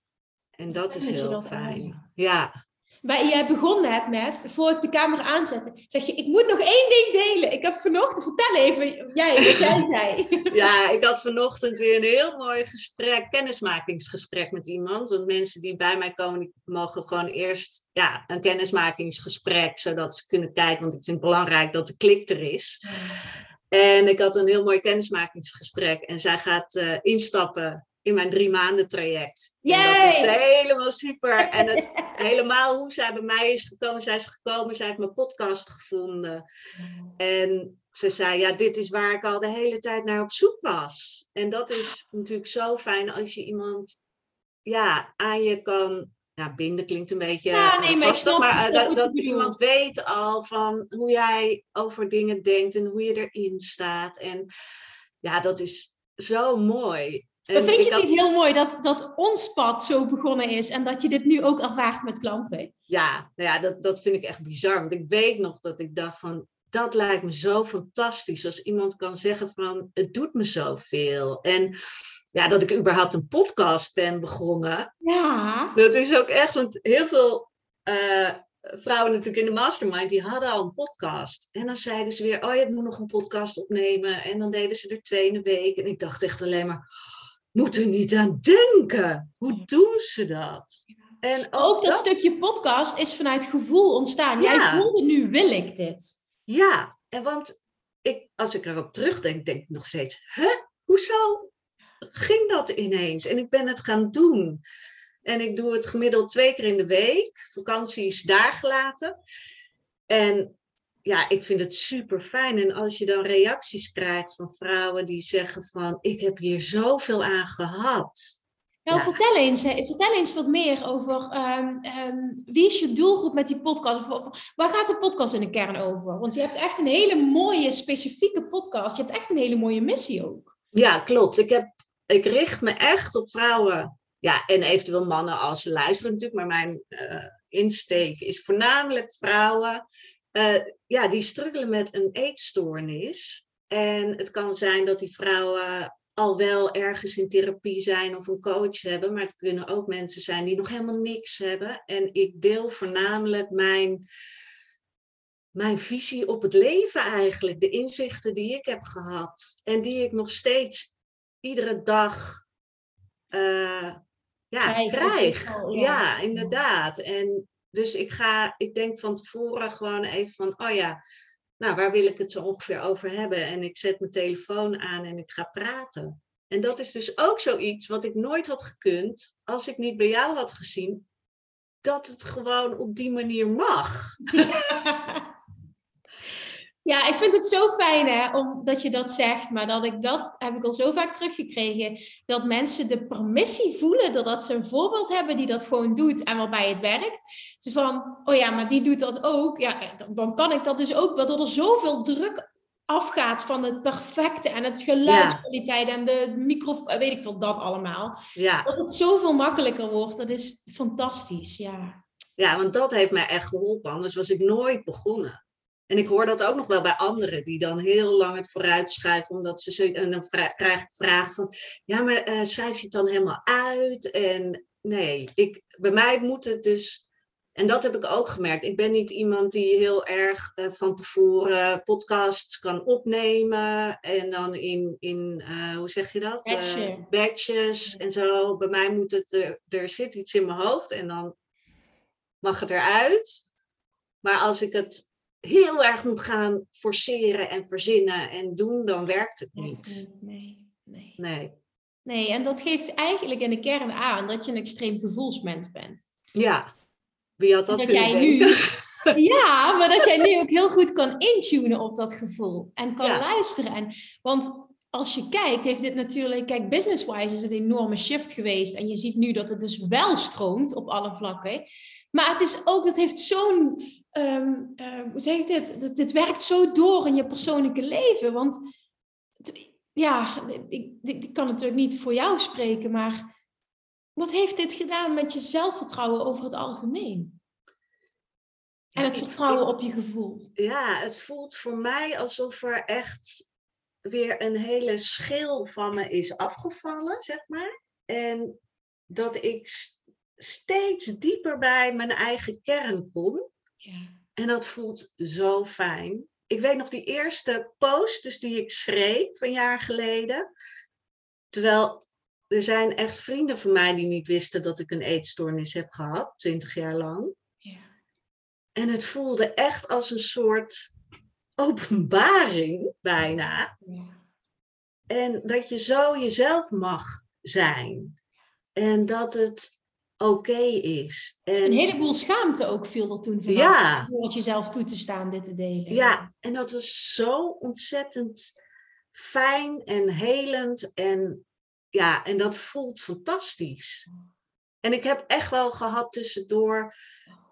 En Dat dat is heel fijn. Ja, Maar jij begon net met, voor ik de camera aanzette, zeg je, ik moet nog één ding delen. Ik heb vanochtend, vertel even, jij, wat jij zei. ja, ik had vanochtend weer een heel mooi gesprek, kennismakingsgesprek met iemand. Want mensen die bij mij komen, mogen gewoon eerst ja, een kennismakingsgesprek, zodat ze kunnen kijken. Want ik vind het belangrijk dat de klik er is. En ik had een heel mooi kennismakingsgesprek. En zij gaat eh, instappen in mijn drie maanden traject. En dat is Yay! helemaal super. En het, helemaal hoe zij bij mij is gekomen. Zij is gekomen, zij heeft mijn podcast gevonden. En ze zei, ja, dit is waar ik al de hele tijd naar op zoek was. En dat is natuurlijk zo fijn als je iemand ja, aan je kan ja, binden. Klinkt een beetje Ja, eh, nee, maar vastig, eh, dat, iemand weet al van hoe jij over dingen denkt en hoe je erin staat. En ja, dat is zo mooi. En Maar vind ik je het niet heel mooi dat, dat ons pad zo begonnen is en dat je dit nu ook ervaart met klanten? Ja, nou ja dat, dat vind ik echt bizar. Want ik weet nog dat ik dacht van, dat lijkt me zo fantastisch. Als iemand kan zeggen van, het doet me zoveel. En ja, dat ik überhaupt een podcast ben begonnen. Ja. Dat is ook echt, want heel veel eh, vrouwen natuurlijk in de mastermind, die hadden al een podcast. En dan zeiden ze weer, oh je moet nog een podcast opnemen. En dan deden ze er twee in de week. En ik dacht echt alleen maar, moet er niet aan denken. Hoe doen ze dat? En Ook dat stukje podcast is vanuit gevoel ontstaan. Jij voelde nu wil ik dit. Ja, en want ik, als ik erop terugdenk, denk ik nog steeds, hè? Hoezo ging dat ineens? En ik ben het gaan doen. En ik doe het gemiddeld twee keer in de week. Vakantie is daar gelaten. En ja, ik vind het super fijn. En als je dan reacties krijgt van vrouwen die zeggen van, ik heb hier zoveel aan gehad. Nou, Ja. vertel, eens, hè, vertel eens wat meer over ehm, ehm, wie is je doelgroep met die podcast? Of- waar gaat de podcast in de kern over? Want je hebt echt een hele mooie, specifieke podcast. Je hebt echt een hele mooie missie ook. Ja, klopt. Ik, heb, ik richt me echt op vrouwen. Ja, en eventueel mannen als ze luisteren natuurlijk. Maar mijn eh, insteek is voornamelijk vrouwen eh, ja, die struggelen met een eetstoornis. En het kan zijn dat die vrouwen al wel ergens in therapie zijn of een coach hebben. Maar het kunnen ook mensen zijn die nog helemaal niks hebben. En ik deel voornamelijk mijn, mijn visie op het leven eigenlijk. De inzichten die ik heb gehad. En die ik nog steeds iedere dag eh, ja, Krijg, ja. Ja, inderdaad. En dus ik ga, ik denk van tevoren gewoon even van, oh ja, nou, waar wil ik het zo ongeveer over hebben? En ik zet mijn telefoon aan en ik ga praten. En dat is dus ook zoiets wat ik nooit had gekund als ik niet bij jou had gezien dat het gewoon op die manier mag. Ja, ik vind het zo fijn hè, omdat je dat zegt. Maar dat ik dat heb ik al zo vaak teruggekregen. Dat mensen de permissie voelen doordat ze een voorbeeld hebben die dat gewoon doet en waarbij het werkt. Ze van, oh ja, maar die doet dat ook. Ja, dan, dan kan ik dat dus ook. Waardoor er zoveel druk afgaat van het perfecte en het geluidskwaliteit en de microfoon, weet ik veel, dat allemaal. Ja. Dat het zoveel makkelijker wordt, dat is fantastisch, ja. Ja, want dat heeft mij echt geholpen. Anders was ik nooit begonnen. En ik hoor dat ook nog wel bij anderen die dan heel lang het vooruitschuiven, omdat ze zo, en dan krijg ik vragen van, ja, maar uh, schrijf je het dan helemaal uit? En nee, ik, bij mij moet het dus, en dat heb ik ook gemerkt. Ik ben niet iemand die heel erg uh, van tevoren podcasts kan opnemen en dan in, in uh, hoe zeg je dat? Batches. batches en zo. Bij mij moet het, er, er zit iets in mijn hoofd en dan mag het eruit. Maar als ik het heel erg moet gaan forceren en verzinnen en doen, dan werkt het niet. Nee, nee. Nee. Nee, en dat geeft eigenlijk in de kern aan dat je een extreem gevoelsmens bent. Ja, wie had dat, dat kunnen jij denken? nu, Ja, maar dat jij nu ook heel goed kan intunen op dat gevoel. En kan Ja. luisteren. En, want als je kijkt, heeft dit natuurlijk... Kijk, business-wise is het een enorme shift geweest. En je ziet nu dat het dus wel stroomt op alle vlakken. Maar het is ook, het heeft zo'n... eh, hoe zeg ik dit? Het, het werkt zo door in je persoonlijke leven. Want ja, ik, ik, ik kan natuurlijk niet voor jou spreken, maar wat heeft dit gedaan met je zelfvertrouwen over het algemeen? En het vertrouwen op je gevoel. Ja, het voelt voor mij alsof er echt weer een hele schil van me is afgevallen, zeg maar. En dat ik steeds dieper bij mijn eigen kern kom. Ja. En dat voelt zo fijn. Ik weet nog die eerste post dus die ik schreef een jaar geleden. Terwijl er zijn echt vrienden van mij die niet wisten dat ik een eetstoornis heb gehad, twintig jaar lang. Ja. En het voelde echt als een soort openbaring bijna. Ja. En dat je zo jezelf mag zijn. En dat het oké is. En, Een heleboel schaamte ook viel er toen vanaf. ja, het jezelf toe te staan, dit te delen. ja, en dat was zo ontzettend fijn en helend. En ja, en dat voelt fantastisch. En ik heb echt wel gehad tussendoor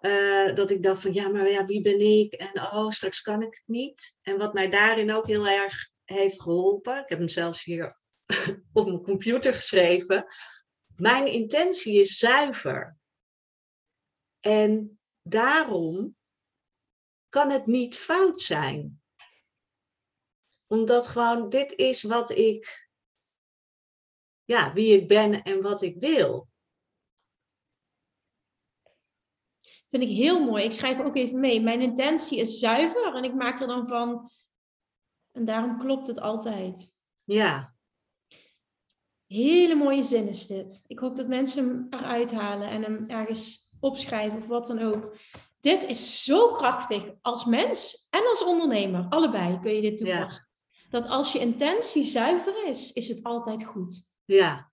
eh, dat ik dacht van ja, maar ja, wie ben ik? En oh, straks kan ik het niet. En wat mij daarin ook heel erg heeft geholpen, ik heb hem zelfs hier op mijn computer geschreven. Mijn intentie is zuiver. En daarom kan het niet fout zijn. Omdat gewoon dit is wat ik, ja, wie ik ben en wat ik wil. Vind ik heel mooi. Ik schrijf ook even mee. Mijn intentie is zuiver en ik maak er dan van. En daarom klopt het altijd. Ja, Hele mooie zin is dit. Ik hoop dat mensen hem eruit halen en hem ergens opschrijven of wat dan ook. Dit is zo krachtig als mens en als ondernemer. Allebei kun je dit Ja. toepassen. Dat als je intentie zuiver is, is het altijd goed. ja.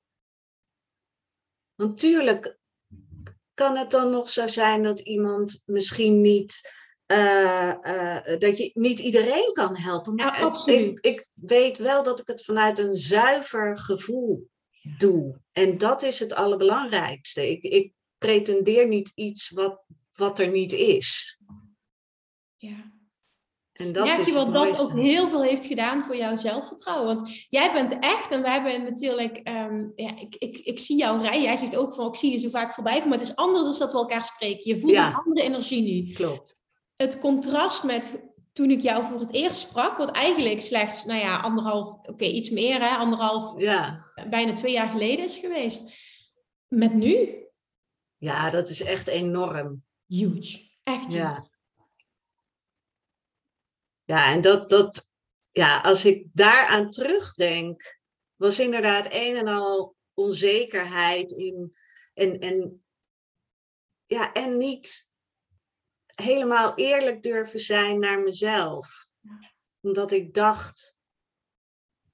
Natuurlijk kan het dan nog zo zijn dat iemand misschien niet, eh, eh, dat je niet iedereen kan helpen. Maar Ja, ik weet wel dat ik het vanuit een zuiver gevoel doe. En dat is het allerbelangrijkste. Ik, ik pretendeer niet iets wat, wat er niet is. Ja. En dat Merk is je wel dat ook heel veel heeft gedaan voor jouw zelfvertrouwen? Want jij bent echt, en we hebben natuurlijk, ehm, ja, ik, ik, ik zie jou rijden. Jij zegt ook van, ik zie je zo vaak voorbij komen. Maar het is anders dan dat we elkaar spreken. Je voelt Ja. een andere energie nu. Klopt. Het contrast met toen ik jou voor het eerst sprak, wat eigenlijk slechts, nou ja, anderhalf, oké, iets meer, hè, anderhalf, Ja. bijna twee jaar geleden is geweest. Met nu, ja, dat is echt enorm. huge. Echt huge. Ja. Ja, en dat, dat, ja, als ik daaraan terugdenk, was inderdaad een en al onzekerheid in, en, en, ja, en niet helemaal eerlijk durven zijn naar mezelf. Omdat ik dacht,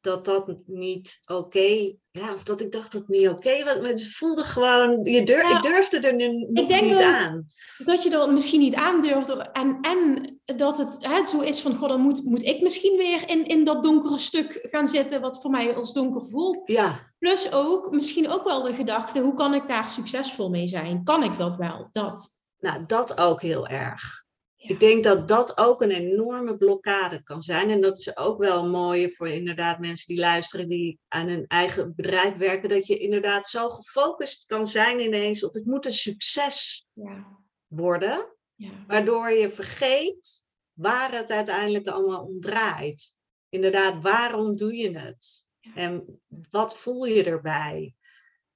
dat dat niet oké, ja, of dat ik dacht dat het niet oké was. Maar het voelde gewoon, je durf, Ja. ik durfde er nu nog denk niet wel- aan. Dat je er misschien niet aandurft. En, en dat het hè, zo is van, goh, dan moet, moet ik misschien weer in, in dat donkere stuk gaan zitten, wat voor mij als donker voelt. Ja, Plus ook, misschien ook wel de gedachte, hoe kan ik daar succesvol mee zijn? Kan ik dat wel? Dat. nou dat ook heel erg. Ik denk dat dat ook een enorme blokkade kan zijn. En dat is ook wel een mooie voor inderdaad mensen die luisteren, die aan hun eigen bedrijf werken. Dat je inderdaad zo gefocust kan zijn ineens op het moet een succes Ja. worden. Ja. Waardoor je vergeet waar het uiteindelijk allemaal om draait. Inderdaad, waarom doe je het? Ja. En wat voel je erbij?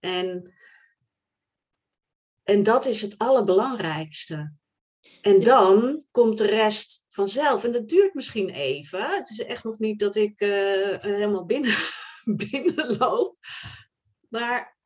En, en dat is het allerbelangrijkste. En dan komt de rest vanzelf. En dat duurt misschien even. Het is echt nog niet dat ik eh, helemaal binnen, binnenloop. Maar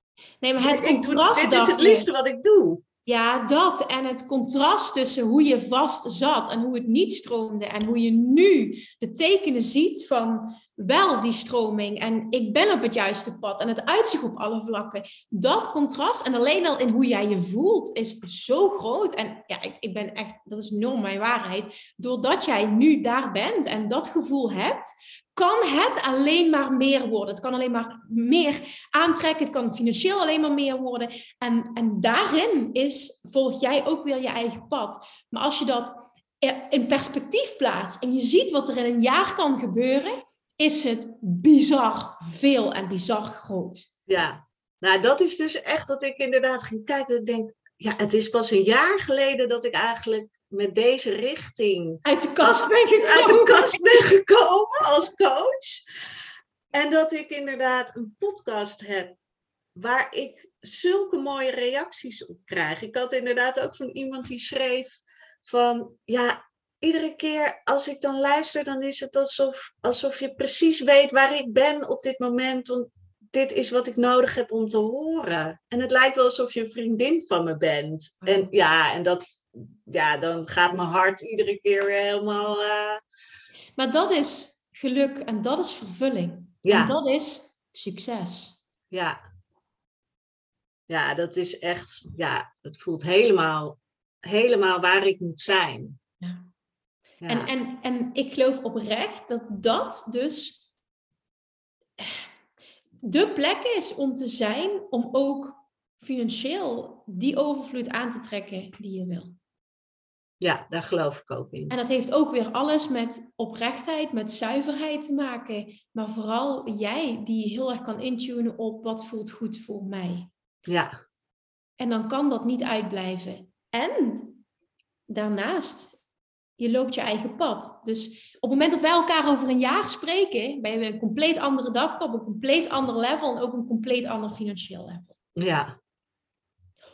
Nee, maar het ik doe- contrast dit is het liefste wat ik doe. Ja, dat. En het contrast tussen hoe je vast zat en hoe het niet stroomde. En hoe je nu de tekenen ziet van wel die stroming. En ik ben op het juiste pad. En het uitzicht op alle vlakken. Dat contrast en alleen al in hoe jij je voelt is zo groot. En ja, ik, ik ben echt, dat is enorm mijn waarheid. Doordat jij nu daar bent en dat gevoel hebt, kan het alleen maar meer worden. Het kan alleen maar meer aantrekken. Het kan financieel alleen maar meer worden. En, en daarin is, volg jij ook weer je eigen pad. Maar als je dat in perspectief plaatst en je ziet wat er in een jaar kan gebeuren, is het bizar veel en bizar groot. Ja, nou dat is dus echt dat ik inderdaad ging kijken. Ik denk, ja, het is pas een jaar geleden dat ik eigenlijk met deze richting Uit de kast ben uit de gekomen. kast ben gekomen als coach. En dat ik inderdaad een podcast heb waar ik zulke mooie reacties op krijg. Ik had inderdaad ook van iemand die schreef van, ja, iedere keer als ik dan luister, dan is het alsof, alsof je precies weet waar ik ben op dit moment. Want dit is wat ik nodig heb om te horen. En het lijkt wel alsof je een vriendin van me bent. En ja, en dat, ja, dan gaat mijn hart iedere keer weer helemaal. eh, Maar dat is geluk en dat is vervulling. Ja. En dat is succes. Ja. Ja, dat is echt, ja, het voelt helemaal, helemaal waar ik moet zijn. Ja. Ja. En, en, en ik geloof oprecht dat dat dus de plek is om te zijn, om ook financieel die overvloed aan te trekken die je wil. ja, daar geloof ik ook in. En dat heeft ook weer alles met oprechtheid, met zuiverheid te maken. Maar vooral jij die heel erg kan intunen op wat voelt goed voor mij. Ja, En dan kan dat niet uitblijven. En daarnaast, je loopt je eigen pad. Dus op het moment dat wij elkaar over een jaar spreken, ben je een compleet andere dag op een compleet ander level en ook een compleet ander financieel level. ja,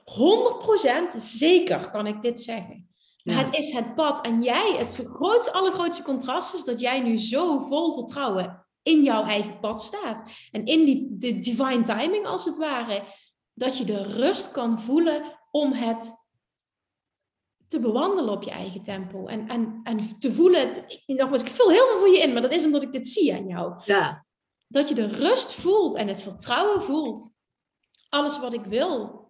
100% zeker kan ik dit zeggen. Maar Ja. het is het pad. En jij, het grootste, allergrootste contrast is dat jij nu zo vol vertrouwen in jouw eigen pad staat. En in die de divine timing als het ware. Dat je de rust kan voelen om het te bewandelen op je eigen tempo. En, en, en te voelen, het, nogmaals, ik vul heel veel voor je in, maar dat is omdat ik dit zie aan jou. ja, Dat je de rust voelt en het vertrouwen voelt. Alles wat ik wil,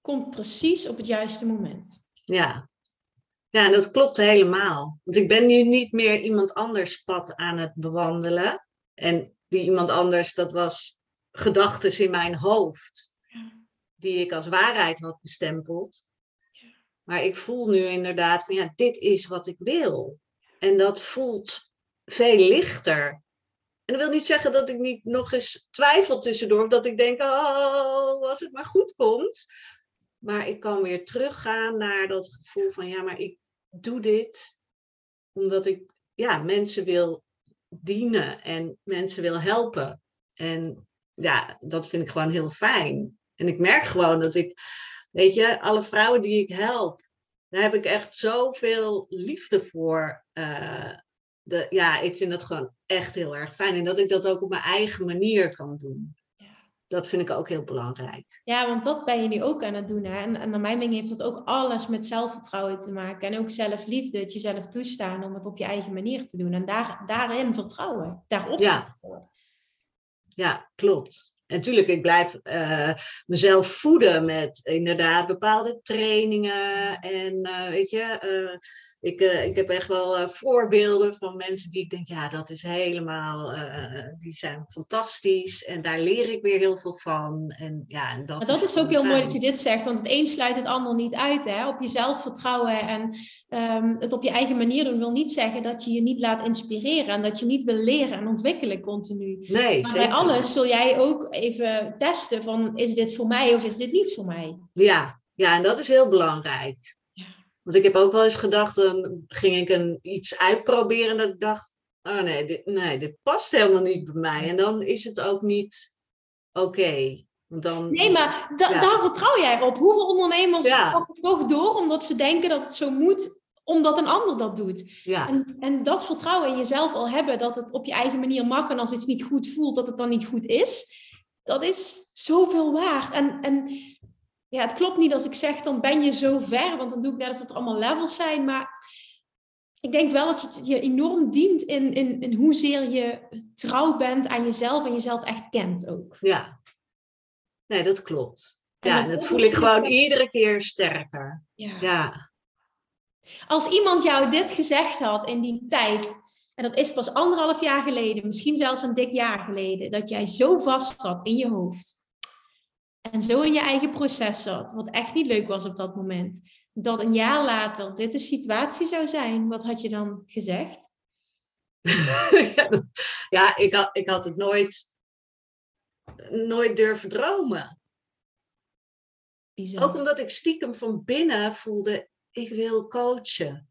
komt precies op het juiste moment. ja. Ja, dat klopt helemaal. Want ik ben nu niet meer iemand anders pad aan het bewandelen. En die iemand anders, dat was gedachten in mijn hoofd. Die ik als waarheid had bestempeld. Maar ik voel nu inderdaad van ja, dit is wat ik wil. En dat voelt veel lichter. En dat wil niet zeggen dat ik niet nog eens twijfel tussendoor. Of dat ik denk, oh, als het maar goed komt. Maar ik kan weer teruggaan naar dat gevoel van ja, maar ik doe dit omdat ik ja, mensen wil dienen en mensen wil helpen. En ja, dat vind ik gewoon heel fijn. En ik merk gewoon dat ik, weet je, alle vrouwen die ik help, daar heb ik echt zoveel liefde voor. eh, de, ja, ik vind dat gewoon echt heel erg fijn. En dat ik dat ook op mijn eigen manier kan doen. Dat vind ik ook heel belangrijk. Ja, want dat ben je nu ook aan het doen. Hè? En, en naar mijn mening heeft dat ook alles met zelfvertrouwen te maken. En ook zelfliefde, het jezelf toestaan om het op je eigen manier te doen. En daar, daarin vertrouwen. Daarop Ja. vertrouwen. ja, klopt. En natuurlijk, ik blijf uh, mezelf voeden met inderdaad bepaalde trainingen. En uh, weet je, uh, ik, uh, ik heb echt wel uh, voorbeelden van mensen die ik denk, ja, dat is helemaal, uh, die zijn fantastisch. En daar leer ik weer heel veel van. En, ja, en dat maar dat is, is ook heel fijn. mooi dat je dit zegt, want het een sluit het ander niet uit. Hè? Op jezelf vertrouwen en um, het op je eigen manier doen wil niet zeggen dat je je niet laat inspireren. En dat je niet wil leren en ontwikkelen continu. Nee, maar bij alles zul jij ook even testen van, is dit voor mij of is dit niet voor mij? Ja, ja en dat is heel belangrijk. Want ik heb ook wel eens gedacht, dan ging ik een, iets uitproberen dat ik dacht, oh nee, dit, nee, dit past helemaal niet bij mij. En dan is het ook niet oké. Okay. Dan, nee, maar da ja. daar vertrouw jij op. Hoeveel ondernemers ja. toch door omdat ze denken dat het zo moet, omdat een ander dat doet. Ja. En, en dat vertrouwen in jezelf al hebben, dat het op je eigen manier mag en als iets niet goed voelt, dat het dan niet goed is, dat is zoveel waard. En, en ja, het klopt niet als ik zeg, dan ben je zo ver, want dan doe ik net of het allemaal levels zijn. Maar ik denk wel dat het je enorm dient in, in, in hoezeer je trouw bent aan jezelf en jezelf echt kent ook. Ja, nee, dat klopt. Ja, en dat voel ik gewoon iedere keer sterker. Ja. ja. Als iemand jou dit gezegd had in die tijd, en dat is pas anderhalf jaar geleden, misschien zelfs een dik jaar geleden, dat jij zo vast zat in je hoofd en zo in je eigen proces zat, wat echt niet leuk was op dat moment, dat een jaar later dit de situatie zou zijn, wat had je dan gezegd? ja, ik had, ik had het nooit, nooit durven dromen. Bizar. Ook omdat ik stiekem van binnen voelde, ik wil coachen.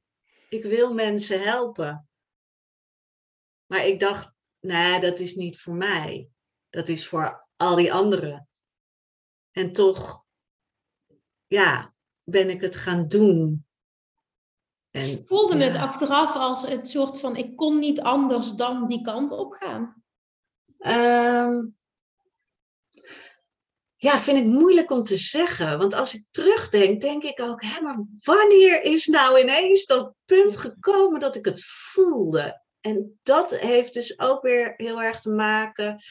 Ik wil mensen helpen. Maar ik dacht, nee, dat is niet voor mij. Dat is voor al die anderen. En toch, ja, ben ik het gaan doen. En, Voelde ja. het achteraf als het soort van, ik kon niet anders dan die kant op gaan? Um, ja, vind ik moeilijk om te zeggen. Want als ik terugdenk, denk ik ook, hé, maar wanneer is nou ineens dat punt gekomen dat ik het voelde? En dat heeft dus ook weer heel erg te maken,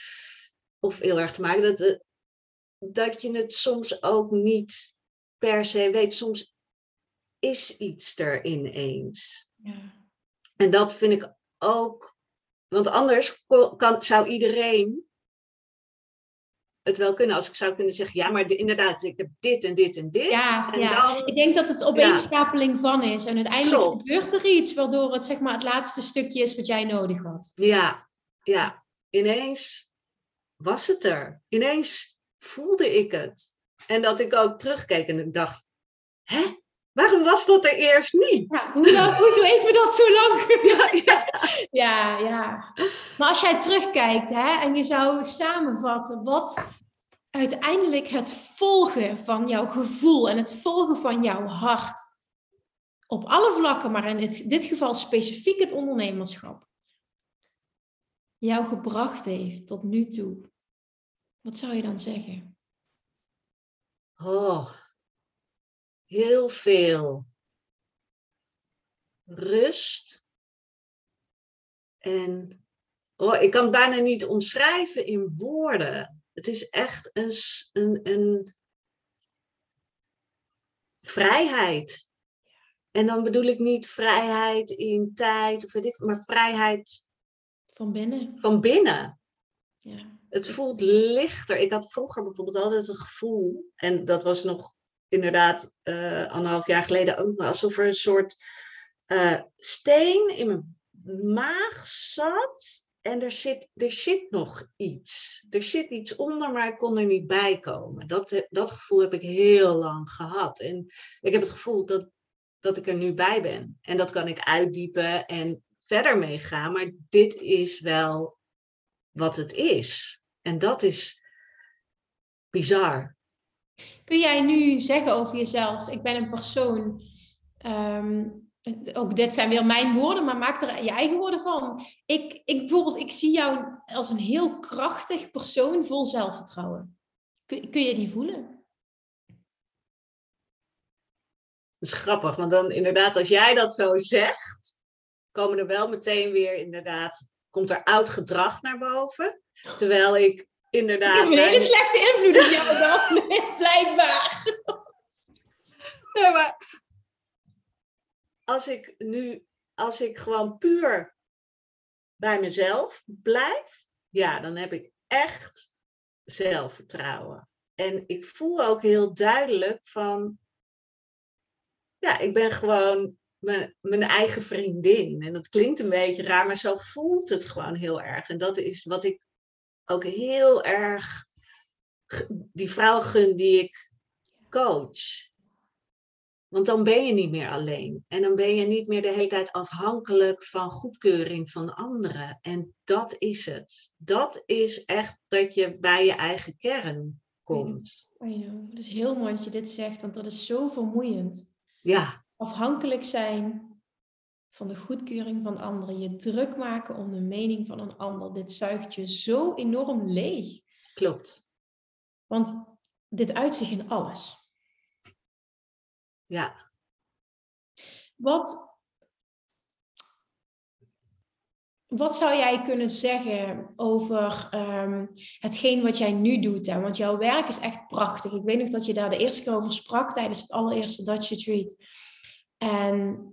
of heel erg te maken, dat, dat je het soms ook niet per se weet. Soms is iets er ineens. Ja. En dat vind ik ook, want anders kan, zou iedereen het wel kunnen. Als ik zou kunnen zeggen, ja, maar de, inderdaad, ik heb dit en dit en dit. Ja, en ja. Dan, ik denk dat het opeenstapeling ja. van is. En uiteindelijk Klopt. gebeurt er iets waardoor het zeg maar het laatste stukje is wat jij nodig had. Ja, ja. Ineens was het er. Ineens voelde ik het. En dat ik ook terugkeek en ik dacht, hè? Waarom was dat er eerst niet? Ja, hoe, hoezo heeft me dat zo lang ja, ja. ja, ja. Maar als jij terugkijkt hè, en je zou samenvatten wat uiteindelijk het volgen van jouw gevoel en het volgen van jouw hart op alle vlakken, maar in dit, dit geval specifiek het ondernemerschap, jou gebracht heeft tot nu toe. Wat zou je dan zeggen? Oh, heel veel rust. En oh, ik kan het bijna niet omschrijven in woorden. Het is echt een, een, een vrijheid. En dan bedoel ik niet vrijheid in tijd of weet ik, maar vrijheid van binnen. Van binnen. Ja het voelt lichter. Ik had vroeger bijvoorbeeld altijd een gevoel, en dat was nog inderdaad uh, anderhalf jaar geleden ook, alsof er een soort uh, steen in mijn maag zat. En er zit, er zit nog iets. Er zit iets onder, maar ik kon er niet bij komen. Dat, dat gevoel heb ik heel lang gehad. En ik heb het gevoel dat, dat ik er nu bij ben. En dat kan ik uitdiepen en verder meegaan. Maar dit is wel wat het is. En dat is bizar. Kun jij nu zeggen over jezelf, ik ben een persoon, um, ook dit zijn weer mijn woorden, maar maak er je eigen woorden van. Ik, ik, bijvoorbeeld, ik zie jou als een heel krachtig persoon vol zelfvertrouwen. Kun, kun je die voelen? Dat is grappig, want dan inderdaad, als jij dat zo zegt, komen er wel meteen weer inderdaad, komt er oud gedrag naar boven. Terwijl ik inderdaad. Ik heb een slechte invloed op jou dan, blijkbaar. Maar als ik nu, als ik gewoon puur bij mezelf blijf, ja, dan heb ik echt zelfvertrouwen. En ik voel ook heel duidelijk van, ja, ik ben gewoon mijn, mijn eigen vriendin. En dat klinkt een beetje raar, maar zo voelt het gewoon heel erg. En dat is wat ik ook heel erg die vrouw gun die ik coach. Want dan ben je niet meer alleen. En dan ben je niet meer de hele tijd afhankelijk van goedkeuring van anderen. En dat is het. Dat is echt dat je bij je eigen kern komt. Het is heel mooi dat je dit zegt, want dat is zo vermoeiend. Ja, Afhankelijk zijn van de goedkeuring van anderen. Je druk maken om de mening van een ander. Dit zuigt je zo enorm leeg. klopt. Want dit uit zich in alles. Ja. Wat, wat zou jij kunnen zeggen over ehm, hetgeen wat jij nu doet? Hè? Want jouw werk is echt prachtig. Ik weet nog dat je daar de eerste keer over sprak tijdens het allereerste Dutch Retreat. En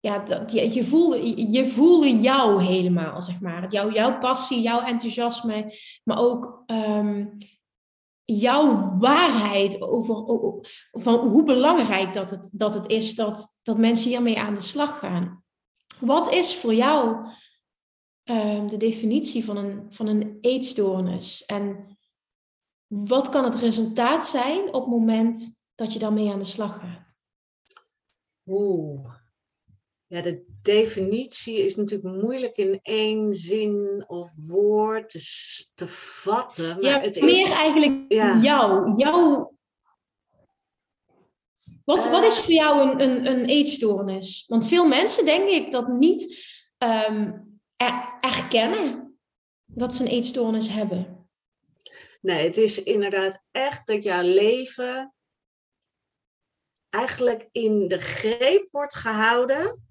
ja, dat, je, je, voelde, je, voelde jou helemaal, zeg maar. Jouw, jouw passie, jouw enthousiasme, maar ook ehm, jouw waarheid over, o- van hoe belangrijk dat het, dat het is dat, dat mensen hiermee aan de slag gaan. Wat is voor jou ehm, de definitie van een, van een eetstoornis? En wat kan het resultaat zijn op het moment dat je daarmee aan de slag gaat? Oeh. Ja, de definitie is natuurlijk moeilijk in één zin of woord te, vatten. Maar ja, het meer is. eigenlijk ja. jou. jou. Wat, wat is Eh. voor jou een, een, een eetstoornis? Want veel mensen, denk ik, dat niet ehm, er- erkennen dat ze een eetstoornis hebben. Nee, het is inderdaad echt dat jouw leven eigenlijk in de greep wordt gehouden.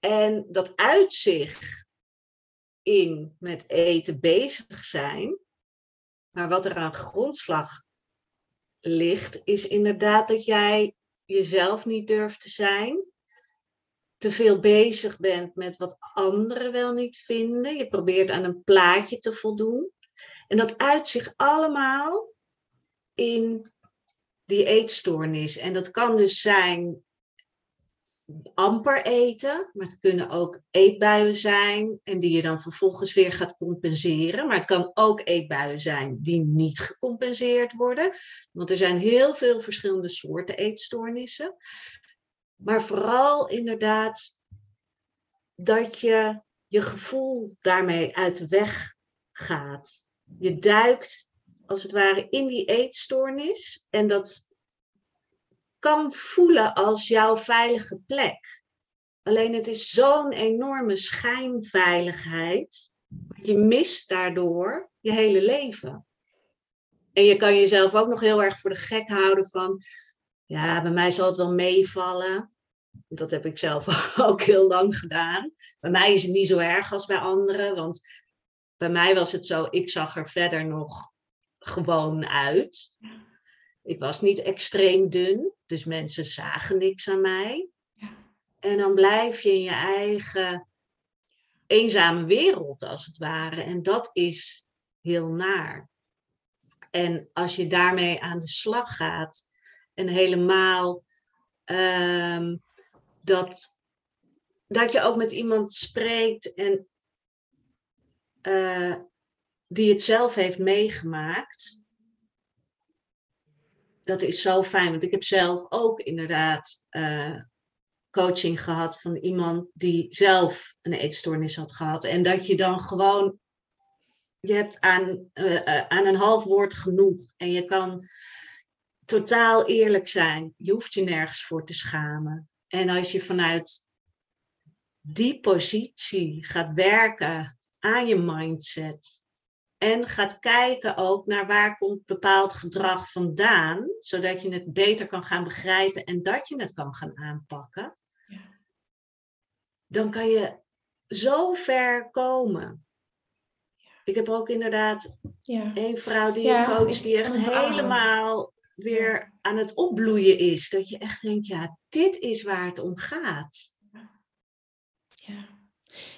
En dat uit zich in met eten bezig zijn. Maar wat er aan grondslag ligt, is inderdaad dat jij jezelf niet durft te zijn. Te veel bezig bent met wat anderen wel niet vinden. Je probeert aan een plaatje te voldoen. En dat uit zich allemaal in die eetstoornis. En dat kan dus zijn amper eten, maar het kunnen ook eetbuien zijn en die je dan vervolgens weer gaat compenseren. Maar het kan ook eetbuien zijn die niet gecompenseerd worden, want er zijn heel veel verschillende soorten eetstoornissen. Maar vooral inderdaad dat je je gevoel daarmee uit de weg gaat. Je duikt als het ware in die eetstoornis en dat kan voelen als jouw veilige plek. Alleen het is zo'n enorme schijnveiligheid. Je mist daardoor je hele leven. En je kan jezelf ook nog heel erg voor de gek houden van, ja, bij mij zal het wel meevallen. Dat heb ik zelf ook heel lang gedaan. Bij mij is het niet zo erg als bij anderen, want bij mij was het zo, ik zag er verder nog gewoon uit. Ik was niet extreem dun, dus mensen zagen niks aan mij. En dan blijf je in je eigen eenzame wereld, als het ware. En dat is heel naar. En als je daarmee aan de slag gaat en helemaal ehm, dat, dat je ook met iemand spreekt en eh, die het zelf heeft meegemaakt. Dat is zo fijn, want ik heb zelf ook inderdaad eh, coaching gehad van iemand die zelf een eetstoornis had gehad. En dat je dan gewoon, je hebt aan, eh, eh, aan een half woord genoeg en je kan totaal eerlijk zijn. Je hoeft je nergens voor te schamen. En als je vanuit die positie gaat werken aan je mindset. En gaat kijken ook naar waar komt bepaald gedrag vandaan, zodat je het beter kan gaan begrijpen en dat je het kan gaan aanpakken. Dan kan je zo ver komen. Ik heb ook inderdaad Ja. één vrouw die Ja, ik coach, die echt helemaal weer aan het opbloeien is. Dat je echt denkt, ja, dit is waar het om gaat. Ja.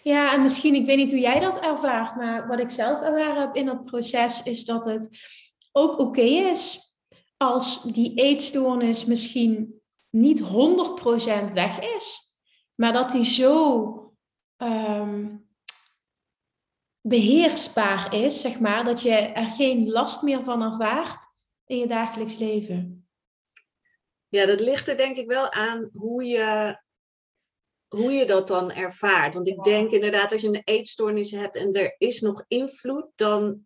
Ja, en misschien, ik weet niet hoe jij dat ervaart, maar wat ik zelf ervaren heb in dat proces is dat het ook oké is als die eetstoornis misschien niet 100% weg is, maar dat die zo ehm, beheersbaar is, zeg maar, dat je er geen last meer van ervaart in je dagelijks leven. Ja, dat ligt er denk ik wel aan hoe je, hoe je dat dan ervaart. Want ik denk inderdaad, als je een eetstoornis hebt en er is nog invloed, dan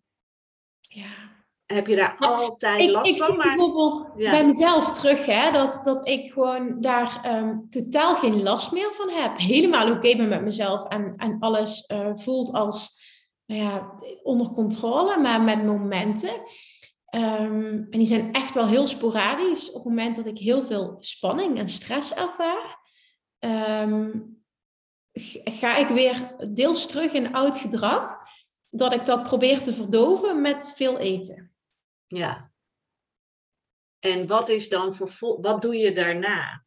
Ja. heb je daar altijd ik, last ik van. zie Maar bijvoorbeeld Ja. bij mezelf terug, hè, dat, dat ik gewoon daar ehm, totaal geen last meer van heb. Helemaal oké ben met mezelf en, en alles eh, voelt als nou ja, onder controle, maar met momenten. Ehm, en die zijn echt wel heel sporadisch. Op het moment dat ik heel veel spanning en stress ervaar, ehm, ga ik weer deels terug in oud gedrag. Dat ik dat probeer te verdoven met veel eten. ja. En wat is dan vol- wat doe je daarna?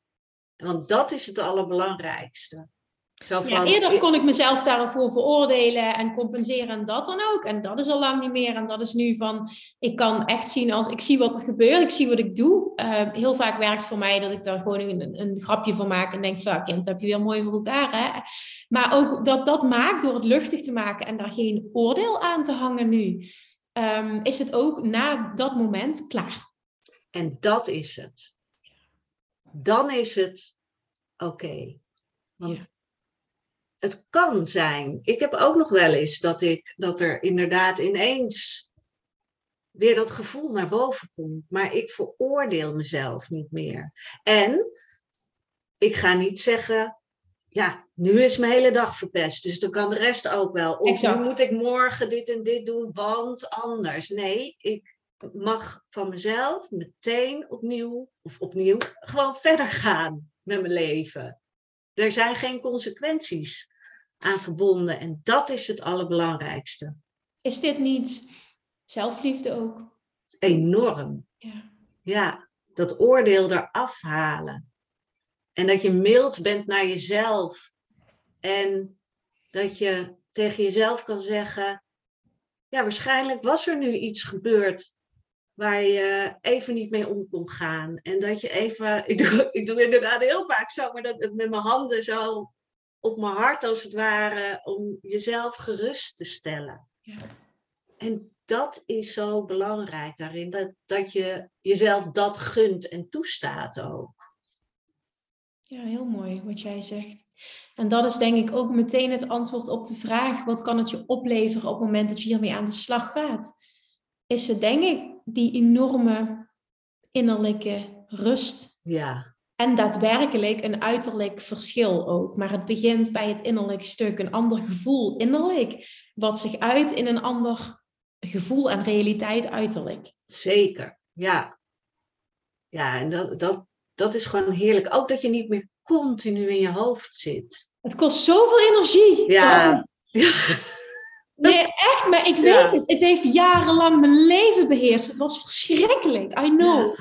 Want dat is het allerbelangrijkste. Zo Ja, van, eerder kon ik mezelf daarvoor veroordelen en compenseren en dat dan ook. En dat is al lang niet meer. En dat is nu van, ik kan echt zien als ik zie wat er gebeurt, ik zie wat ik doe. Eh, heel vaak werkt voor mij dat ik daar gewoon een, een grapje van maak en denk, van, kind, dat heb je weer mooi voor elkaar. Hè? Maar ook dat dat maakt door het luchtig te maken en daar geen oordeel aan te hangen nu, ehm, is het ook na dat moment klaar. En dat is het. Dan is het oké. Want Ja. Het kan zijn. Ik heb ook nog wel eens dat, ik, dat er inderdaad ineens weer dat gevoel naar boven komt. Maar ik veroordeel mezelf niet meer. En ik ga niet zeggen, ja, nu is mijn hele dag verpest. Dus dan kan de rest ook wel. Of Exact. nu moet ik morgen dit en dit doen, want anders. Nee, ik mag van mezelf meteen opnieuw, of opnieuw, gewoon verder gaan met mijn leven. Er zijn geen consequenties aan verbonden en dat is het allerbelangrijkste. Is dit niet zelfliefde ook? Enorm. Ja. Ja, dat oordeel eraf halen. En dat je mild bent naar jezelf. En dat je tegen jezelf kan zeggen: Ja, waarschijnlijk was er nu iets gebeurd waar je even niet mee om kon gaan. En dat je even, ik doe, ik doe inderdaad heel vaak zo, maar dat het met mijn handen zo op mijn hart als het ware, om jezelf gerust te stellen. Ja. En dat is zo belangrijk daarin, dat, dat je jezelf dat gunt en toestaat ook. Ja, heel mooi wat jij zegt. En dat is denk ik ook meteen het antwoord op de vraag: wat kan het je opleveren op het moment dat je hiermee aan de slag gaat? Is het denk ik die enorme innerlijke rust Ja, en daadwerkelijk een uiterlijk verschil ook. Maar het begint bij het innerlijk stuk, een ander gevoel innerlijk, wat zich uit in een ander gevoel en realiteit uiterlijk. zeker. Ja, ja en dat, dat, dat is gewoon heerlijk. Ook dat je niet meer continu in je hoofd zit. Het kost zoveel energie. Ja. Nee, echt, maar ik weet Ja. het. Het heeft jarenlang mijn leven beheerst. Het was verschrikkelijk. I know.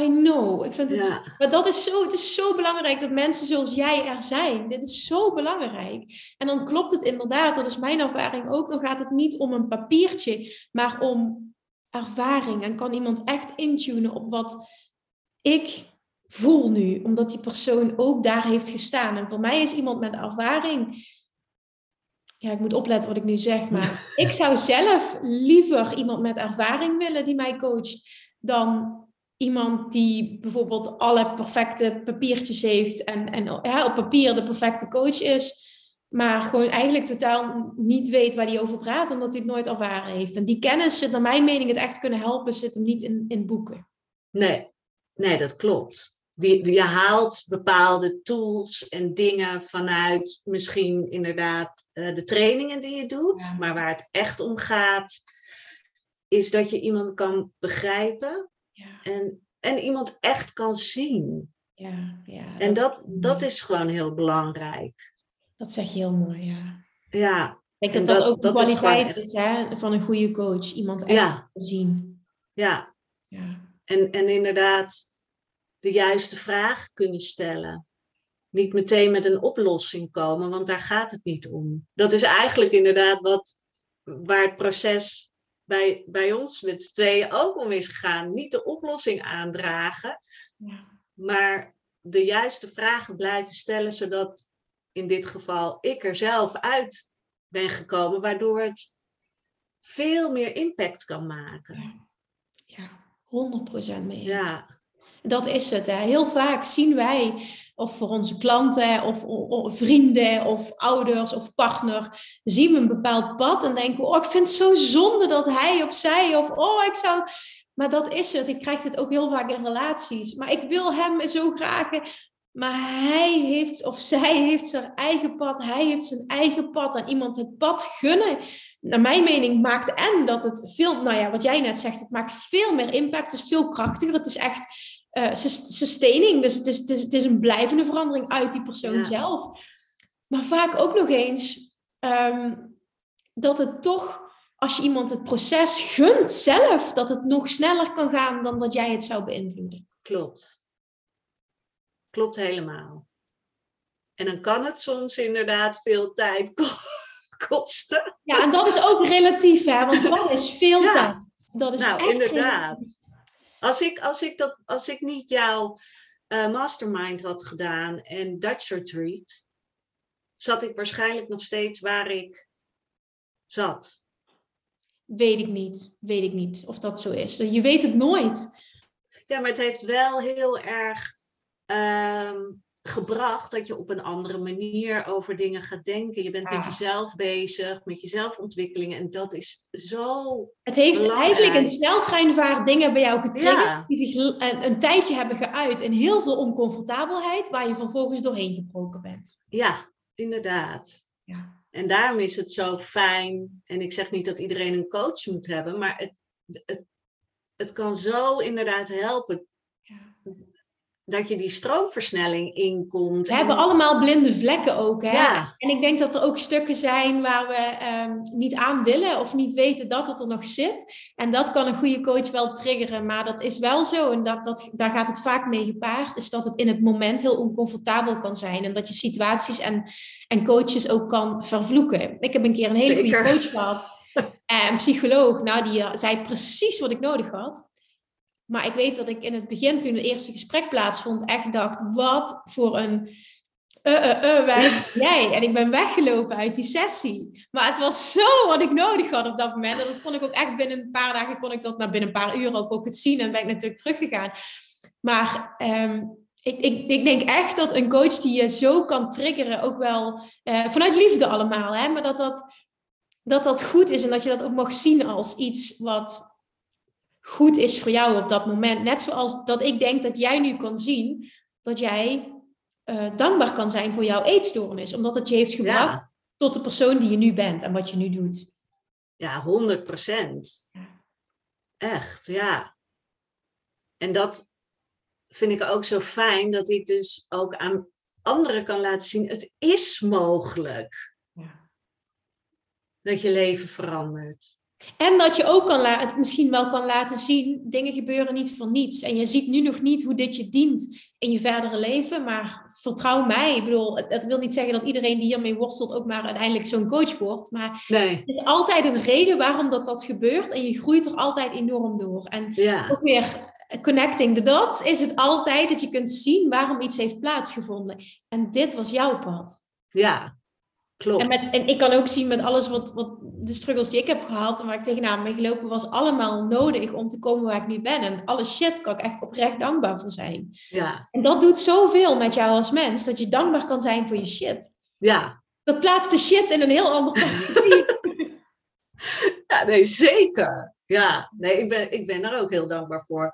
I know. Ik vind het, Ja. Maar dat is zo, het is zo belangrijk dat mensen zoals jij er zijn. Dit is zo belangrijk. En dan klopt het inderdaad, dat is mijn ervaring ook. Dan gaat het niet om een papiertje, maar om ervaring. En kan iemand echt intunen op wat ik voel nu, omdat die persoon ook daar heeft gestaan. En voor mij is iemand met ervaring ja, ik moet opletten wat ik nu zeg, maar ik zou zelf liever iemand met ervaring willen die mij coacht, dan iemand die bijvoorbeeld alle perfecte papiertjes heeft en, en ja, op papier de perfecte coach is, maar gewoon eigenlijk totaal niet weet waar hij over praat, omdat hij het nooit ervaren heeft. En die kennis zit, naar mijn mening, het echt kunnen helpen, zit hem niet in, in boeken. Nee, nee, dat klopt. Die, je haalt bepaalde tools en dingen vanuit misschien inderdaad eh, de trainingen die je doet. Ja. Maar waar het echt om gaat, is dat je iemand kan begrijpen Ja, en, en iemand echt kan zien. ja, ja. En dat, is- dat is gewoon heel belangrijk. Dat zeg je heel mooi, ja. Ja. Ik denk dat dat, ook de kwaliteit is, hè, van een goede coach. Iemand echt ja. zien. Ja. ja. En, en inderdaad de juiste vraag kunnen stellen. Niet meteen met een oplossing komen, want daar gaat het niet om. Dat is eigenlijk inderdaad wat, waar het proces bij, bij ons met z'n tweeën ook om is gegaan. Niet de oplossing aandragen, ja. maar de juiste vragen blijven stellen, zodat in dit geval ik er zelf uit ben gekomen, waardoor het veel meer impact kan maken. Ja, ja 100% mee. Ja. Dat is het. Heel vaak zien wij, of voor onze klanten, of, of, vrienden, of ouders, of partner, zien we een bepaald pad en denken, oh, ik vind het zo zonde dat hij of zij, of oh, ik zou... Maar dat is het. Ik krijg dit ook heel vaak in relaties. Maar ik wil hem zo graag. Maar hij heeft, of zij heeft zijn eigen pad. Hij heeft zijn eigen pad. En iemand het pad gunnen, naar mijn mening, maakt en dat het veel, nou ja, wat jij net zegt, het maakt veel meer impact. Het is veel krachtiger. Het is echt uh, sustaining. Dus het is, het, is, het is een blijvende verandering uit die persoon zelf. Maar vaak ook nog eens ehm, dat het toch, als je iemand het proces gunt zelf, dat het nog sneller kan gaan dan dat jij het zou beïnvloeden. Klopt. Klopt helemaal. En dan kan het soms inderdaad veel tijd kosten. Ja, en dat is ook relatief, hè? Want wat is veel tijd? Dat is nou, inderdaad. Als ik, als ik, dat, als ik niet jouw uh, mastermind had gedaan en Dutch Retreat, zat ik waarschijnlijk nog steeds waar ik zat. Weet ik niet. Weet ik niet of dat zo is. Je weet het nooit. Ja, maar het heeft wel heel erg ehm, gebracht dat je op een andere manier over dingen gaat denken. Je bent met jezelf bezig, met je zelfontwikkeling. En dat is zo. Het heeft eigenlijk een sneltreinvaart dingen bij jou getriggerd. Die zich een, een, tijdje hebben geuit in heel veel oncomfortabelheid. Waar je vervolgens doorheen gebroken bent. Ja, inderdaad. Ja. En daarom is het zo fijn. En ik zeg niet dat iedereen een coach moet hebben. Maar het, het, het kan zo inderdaad helpen dat je die stroomversnelling inkomt. We hebben allemaal blinde vlekken ook. Hè? Ja. En ik denk dat er ook stukken zijn waar we ehm, niet aan willen of niet weten dat het er nog zit. En dat kan een goede coach wel triggeren. Maar dat is wel zo. En dat, dat, daar gaat het vaak mee gepaard. Is dat het in het moment heel oncomfortabel kan zijn. En dat je situaties en, en coaches ook kan vervloeken. Ik heb een keer een hele goede coach gehad. Een psycholoog, nou, die zei precies wat ik nodig had. Maar ik weet dat ik in het begin, toen het eerste gesprek plaatsvond, echt dacht: wat voor een. Uh, uh, uh, wij, jij. En ik ben weggelopen uit die sessie. Maar het was zo wat ik nodig had op dat moment. En dat kon ik ook echt binnen een paar dagen, kon ik dat nou, binnen een paar uur ook, ook het zien. En ben ik natuurlijk teruggegaan. Maar um, ik, ik, ik, denk echt dat een coach die je zo kan triggeren, ook wel vanuit liefde allemaal, hè, maar dat dat, dat dat goed is en dat je dat ook mag zien als iets wat goed is voor jou op dat moment. Net zoals dat ik denk dat jij nu kan zien dat jij uh, dankbaar kan zijn voor jouw eetstoornis. Omdat het je heeft gebracht tot de persoon die je nu bent en wat je nu doet. Ja, 100 procent. Echt, ja. En dat vind ik ook zo fijn dat ik dus ook aan anderen kan laten zien, het is mogelijk. Ja. Dat je leven verandert. En dat je ook kan het misschien wel kan laten zien, dingen gebeuren niet voor niets. En je ziet nu nog niet hoe dit je dient in je verdere leven, maar vertrouw mij. Ik bedoel, dat wil niet zeggen dat iedereen die hiermee worstelt ook maar uiteindelijk zo'n coach wordt. Maar nee. er is altijd een reden waarom dat, dat gebeurt en je groeit er altijd enorm door. En ook weer connecting the dots is het altijd dat je kunt zien waarom iets heeft plaatsgevonden. En dit was jouw pad. Ja, Klopt. En, met, en ik kan ook zien met alles wat, wat de struggles die ik heb gehad en waar ik tegenaan ben gelopen, was allemaal nodig om te komen waar ik nu ben. En alle shit kan ik echt oprecht dankbaar voor zijn. Ja. En dat doet zoveel met jou als mens, dat je dankbaar kan zijn voor je shit. Ja. Dat plaatst de shit in een heel ander perspectief. ja, nee, zeker. Ja, nee, ik ben, ik ben daar ook heel dankbaar voor.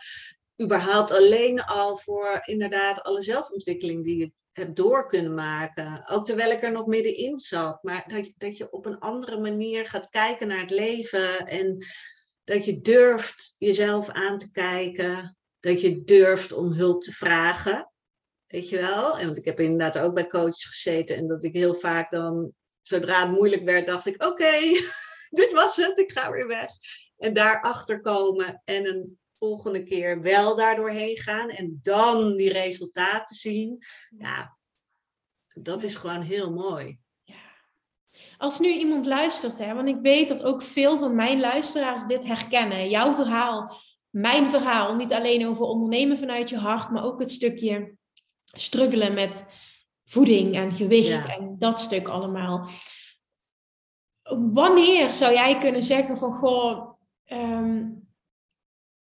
Überhaupt alleen al voor inderdaad alle zelfontwikkeling die je heb door kunnen maken. Ook terwijl ik er nog middenin zat. Maar dat dat je op een andere manier gaat kijken naar het leven. En dat je durft jezelf aan te kijken. Dat je durft om hulp te vragen. Weet je wel? En want ik heb inderdaad ook bij coaches gezeten. En dat ik heel vaak dan zodra het moeilijk werd, dacht ik: oké, dit was het, ik ga weer weg. En daarachter komen en een volgende keer wel daardoorheen gaan en dan die resultaten zien. Ja, dat is gewoon heel mooi. Als nu iemand luistert, hè, want ik weet dat ook veel van mijn luisteraars dit herkennen. Jouw verhaal, mijn verhaal, niet alleen over ondernemen vanuit je hart, maar ook het stukje struggelen met voeding en gewicht en dat stuk allemaal. Wanneer zou jij kunnen zeggen van, goh, ehm,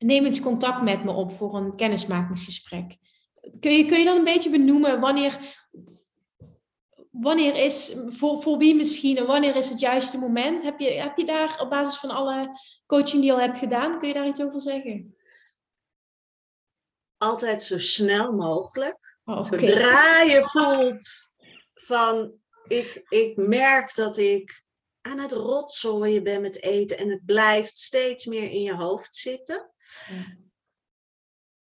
neem eens contact met me op voor een kennismakingsgesprek? Kun je, kun je dan een beetje benoemen wanneer, wanneer is, voor, voor wie misschien, en wanneer is het juiste moment? Heb je, heb je daar op basis van alle coaching die je al hebt gedaan, kun je daar iets over zeggen? Altijd zo snel mogelijk. Oh, Zodra je voelt van, ik, ik merk dat ik aan het rotzooien ben met eten en het blijft steeds meer in je hoofd zitten.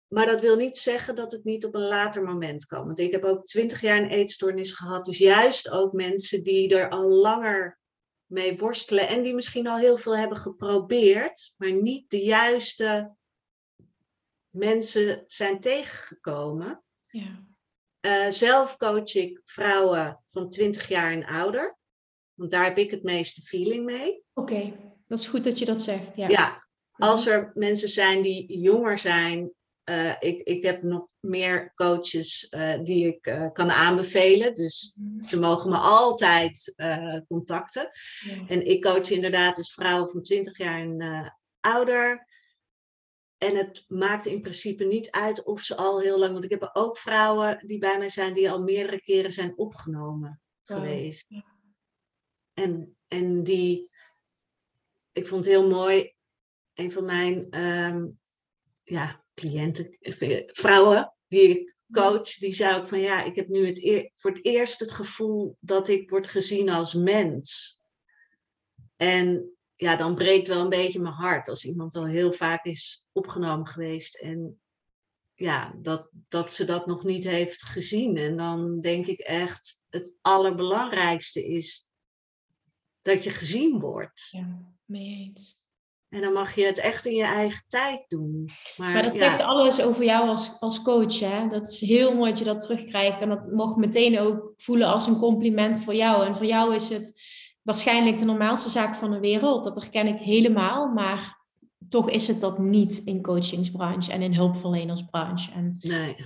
Maar dat wil niet zeggen dat het niet op een later moment kan. Want ik heb ook twintig jaar een eetstoornis gehad. Dus juist ook mensen die er al langer mee worstelen en die misschien al heel veel hebben geprobeerd, maar niet de juiste mensen zijn tegengekomen. Ja. Uh, zelf coach ik vrouwen van 20 jaar en ouder. Want daar heb ik het meeste feeling mee. Oké, dat is goed dat je dat zegt. Ja. ja, als er mensen zijn die jonger zijn uh, ik, ik heb nog meer coaches uh, die ik uh, kan aanbevelen. Dus mm. ze mogen me altijd contacten. Ja. En ik coach inderdaad dus vrouwen van 20 jaar en ouder. En het maakt in principe niet uit of ze al heel lang. Want ik heb ook vrouwen die bij mij zijn die al meerdere keren zijn opgenomen geweest. En, en die. Ik vond het heel mooi. Een van mijn. Um, ja, cliënten, vrouwen die ik coach, die zei ook van ja, ik heb nu het voor het eerst het gevoel dat ik word gezien als mens. En ja, dan breekt wel een beetje mijn hart als iemand al heel vaak is opgenomen geweest en ja, dat, dat ze dat nog niet heeft gezien. En dan denk ik echt, het allerbelangrijkste is dat je gezien wordt. Ja, mee eens. En dan mag je het echt in je eigen tijd doen. Maar, maar dat zegt alles over jou als, als coach. Hè? Dat is heel mooi dat je dat terugkrijgt. En dat mag meteen ook voelen als een compliment voor jou. En voor jou is het waarschijnlijk de normaalste zaak van de wereld. Dat herken ik helemaal. Maar toch is het dat niet in coachingsbranche en in hulpverlenersbranche. En nee.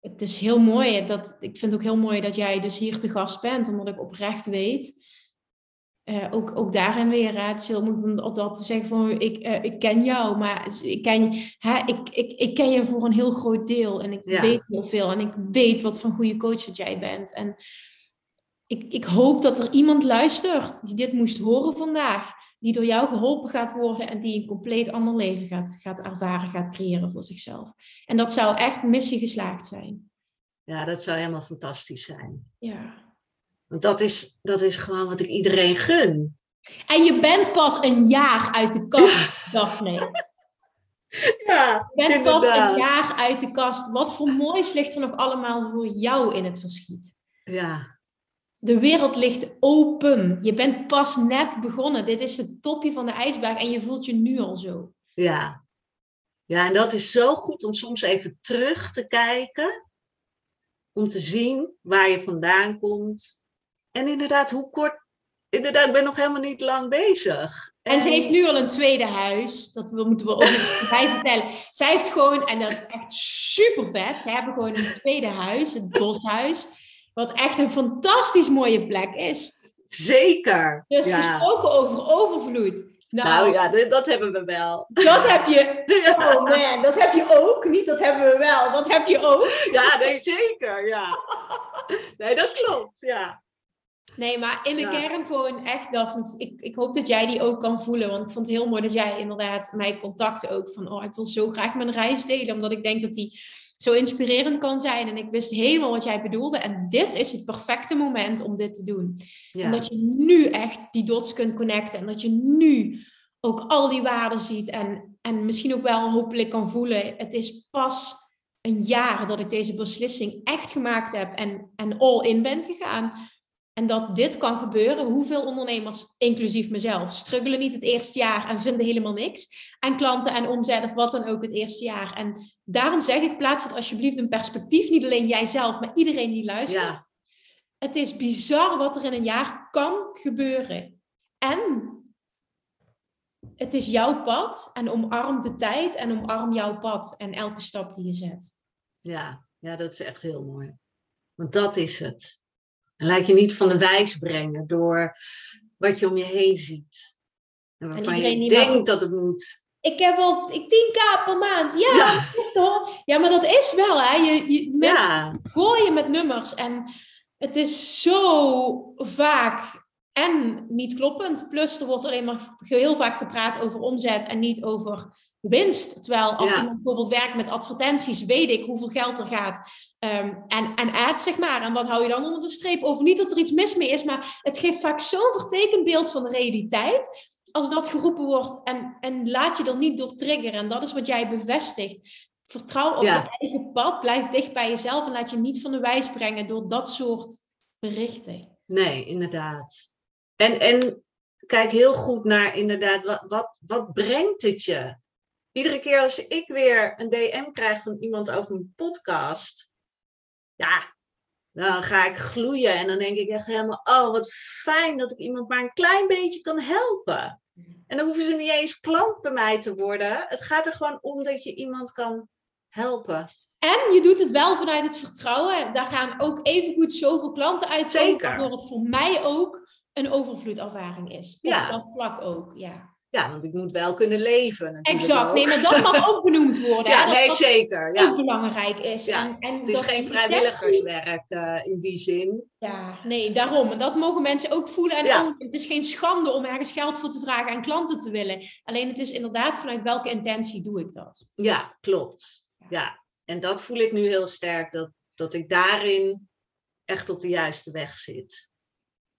Het is heel mooi. Dat, ik vind het ook heel mooi dat jij dus hier te gast bent. Omdat ik oprecht weet uh, ook, ook daarin weer, hè, het is heel moeilijk om dat te zeggen van ik, uh, ik ken jou, maar ik ken, hè, ik, ik, ik ken je voor een heel groot deel en ik weet heel veel en ik weet wat voor een goede coach dat jij bent. En ik, ik hoop dat er iemand luistert die dit moest horen vandaag, die door jou geholpen gaat worden en die een compleet ander leven gaat, gaat ervaren, gaat creëren voor zichzelf. En dat zou echt missie geslaagd zijn. Ja, dat zou helemaal fantastisch zijn. Ja. Want dat is, dat is gewoon wat ik iedereen gun. En je bent pas een jaar uit de kast, Daphne. Ja, je bent pas een jaar uit de kast. Wat voor moois ligt er nog allemaal voor jou in het verschiet? Ja. De wereld ligt open. Je bent pas net begonnen. Dit is het topje van de ijsberg en je voelt je nu al zo. Ja. Ja, en dat is zo goed om soms even terug te kijken. Om te zien waar je vandaan komt. En inderdaad, hoe kort. Inderdaad, ik ben nog helemaal niet lang bezig. En, ze heeft nu al een tweede huis. Dat moeten we ook bij vertellen. Zij heeft gewoon, en dat is echt super vet. Ze hebben gewoon een tweede huis, het boshuis. Wat echt een fantastisch mooie plek is. Zeker. Dus ja. gesproken over overvloed. Nou, nou ja, dat hebben we wel. Dat heb je. Oh man, dat heb je ook. Niet dat hebben we wel, dat heb je ook. Ja, nee, zeker. Ja. Nee, dat klopt. Ja. Nee, maar in de kern gewoon echt dat. Ik, ik hoop dat jij die ook kan voelen. Want ik vond het heel mooi dat jij inderdaad mij contacte ook. Van, oh, ik wil zo graag mijn reis delen. Omdat ik denk dat die zo inspirerend kan zijn. En ik wist helemaal wat jij bedoelde. En dit is het perfecte moment om dit te doen. Ja. En dat je nu echt die dots kunt connecten. En dat je nu ook al die waarden ziet. En, en misschien ook wel hopelijk kan voelen. Het is pas een jaar dat ik deze beslissing echt gemaakt heb. En, en all in ben gegaan. En dat dit kan gebeuren. Hoeveel ondernemers, inclusief mezelf, struggelen niet het eerste jaar en vinden helemaal niks. En klanten en omzet of wat dan ook het eerste jaar. En daarom zeg ik, plaats het alsjeblieft in perspectief. Niet alleen jijzelf, maar iedereen die luistert. Ja, Het is bizar wat er in een jaar kan gebeuren. En het is jouw pad. En omarm de tijd en omarm jouw pad. En elke stap die je zet. ja, ja, dat is echt heel mooi. Want dat is het. En laat je niet van de wijs brengen door wat je om je heen ziet. En waarvan je denkt dat het moet. Ik heb wel ik 10k per maand. Ja, Ja. ja maar dat is wel. Hè. Je, je, mensen Ja, gooien met nummers. En het is zo vaak en niet kloppend. Plus er wordt alleen maar heel vaak gepraat over omzet en niet over winst. Terwijl als Ja. iemand bijvoorbeeld werkt met advertenties, weet ik hoeveel geld er gaat. Ehm, en, en ads, zeg maar. En wat hou je dan onder de streep over? Niet dat er iets mis mee is, maar het geeft vaak zo'n vertekend beeld van de realiteit. Als dat geroepen wordt en, en laat je er niet door triggeren. En dat is wat jij bevestigt. Vertrouw op Ja. je eigen pad. Blijf dicht bij jezelf en laat je niet van de wijs brengen door dat soort berichten. nee, inderdaad. En, en kijk heel goed naar inderdaad, wat, wat, wat brengt het je? Iedere keer als ik weer een DM krijg van iemand over een podcast, ja, dan ga ik gloeien en dan denk ik echt helemaal, oh wat fijn dat ik iemand maar een klein beetje kan helpen. En dan hoeven ze niet eens klant bij mij te worden. Het gaat er gewoon om dat je iemand kan helpen. En je doet het wel vanuit het vertrouwen. Daar gaan ook evengoed zoveel klanten uit. Zeker. Waardoor het voor mij ook een overvloedervaring is. Op Ja. dat vlak ook, ja. Ja, want ik moet wel kunnen leven. Exact. ook. Nee, maar dat mag ook benoemd worden. hè, Ja, dat nee, dat zeker. Ja. belangrijk is. Ja, En, en Het is geen vrijwilligerswerk eh, in die zin. Ja, nee, daarom. En dat mogen mensen ook voelen. En Ja. ook, het is geen schande om ergens geld voor te vragen en klanten te willen. Alleen het is inderdaad vanuit welke intentie doe ik dat. Ja, klopt. Ja, en dat voel ik nu heel sterk, dat, dat ik daarin echt op de juiste weg zit.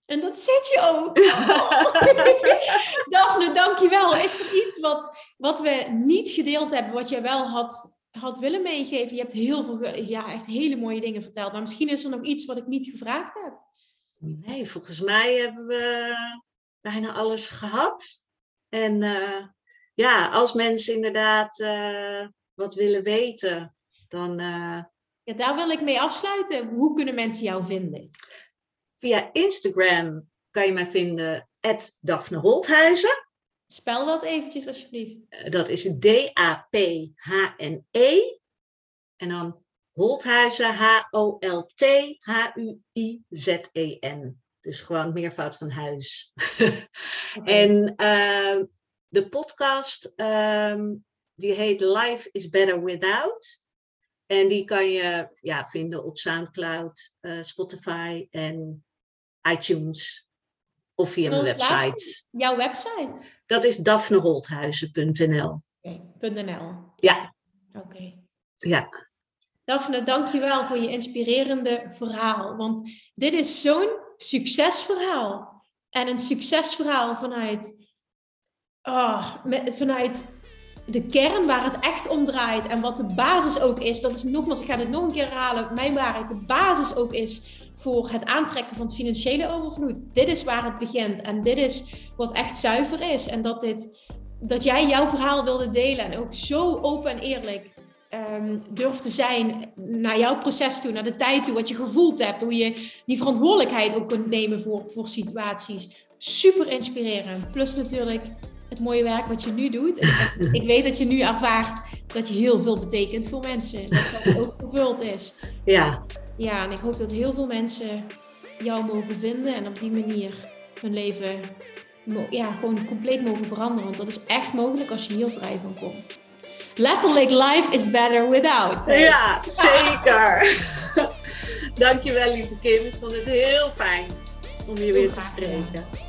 En dat zit je ook. Daphne, dankjewel. Is er iets wat, wat we niet gedeeld hebben, wat jij wel had, had willen meegeven? Je hebt heel veel, ja, echt hele mooie dingen verteld. Maar misschien is er nog iets wat ik niet gevraagd heb. Nee, volgens mij hebben we bijna alles gehad. En eh, ja, als mensen inderdaad eh, wat willen weten, dan eh, Ja, daar wil ik mee afsluiten. Hoe kunnen mensen jou vinden? Via Instagram kan je mij vinden, Daphne Holthuizen. Spel dat eventjes alsjeblieft. Eh, Dat is D-A-P-H-N-E. En dan Holthuizen, H-O-L-T-H-U-I-Z-E-N. Dus gewoon meervoud van huis. En ehm, de podcast, ehm, die heet Life is Better Without. En die kan je ja, vinden op Soundcloud, eh, Spotify en iTunes. Of via mijn website. Jouw website? Dat is daphneholthuizen.nl. Oké, .nl. Ja. Oké. Ja, Daphne, dankjewel voor je inspirerende verhaal. Want dit is zo'n succesverhaal. En een succesverhaal vanuit, oh, vanuit de kern waar het echt om draait. En wat de basis ook is. Dat is nogmaals, ik ga dit nog een keer herhalen. Mijn waarheid, de basis ook is voor het aantrekken van het financiële overvloed. Dit is waar het begint. En dit is wat echt zuiver is. En dat, dit, dat jij jouw verhaal wilde delen. En ook zo open en eerlijk te zijn naar jouw proces toe, naar de tijd toe, wat je gevoeld hebt, hoe je die verantwoordelijkheid ook kunt nemen voor, voor situaties. Super inspirerend. Plus natuurlijk het mooie werk wat je nu doet. En ik weet dat je nu ervaart dat je heel veel betekent voor mensen. Dat dat ook vervuld is. ja, Ja, en ik hoop dat heel veel mensen jou mogen vinden en op die manier hun leven ja, gewoon compleet mogen veranderen. Want dat is echt mogelijk als je hier vrij van komt. Letterlijk, life is better without. ja zeker. Dankjewel, lieve Kim. Ik vond het heel fijn om je weer te spreken.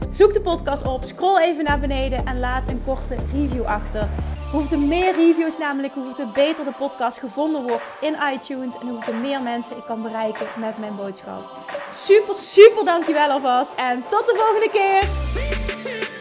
zoek de podcast op, scroll even naar beneden en laat een korte review achter. Hoeveel meer reviews namelijk, hoeveel beter de podcast gevonden wordt in iTunes. En hoeveel meer mensen ik kan bereiken met mijn boodschap. Super, super dankjewel alvast. En tot de volgende keer.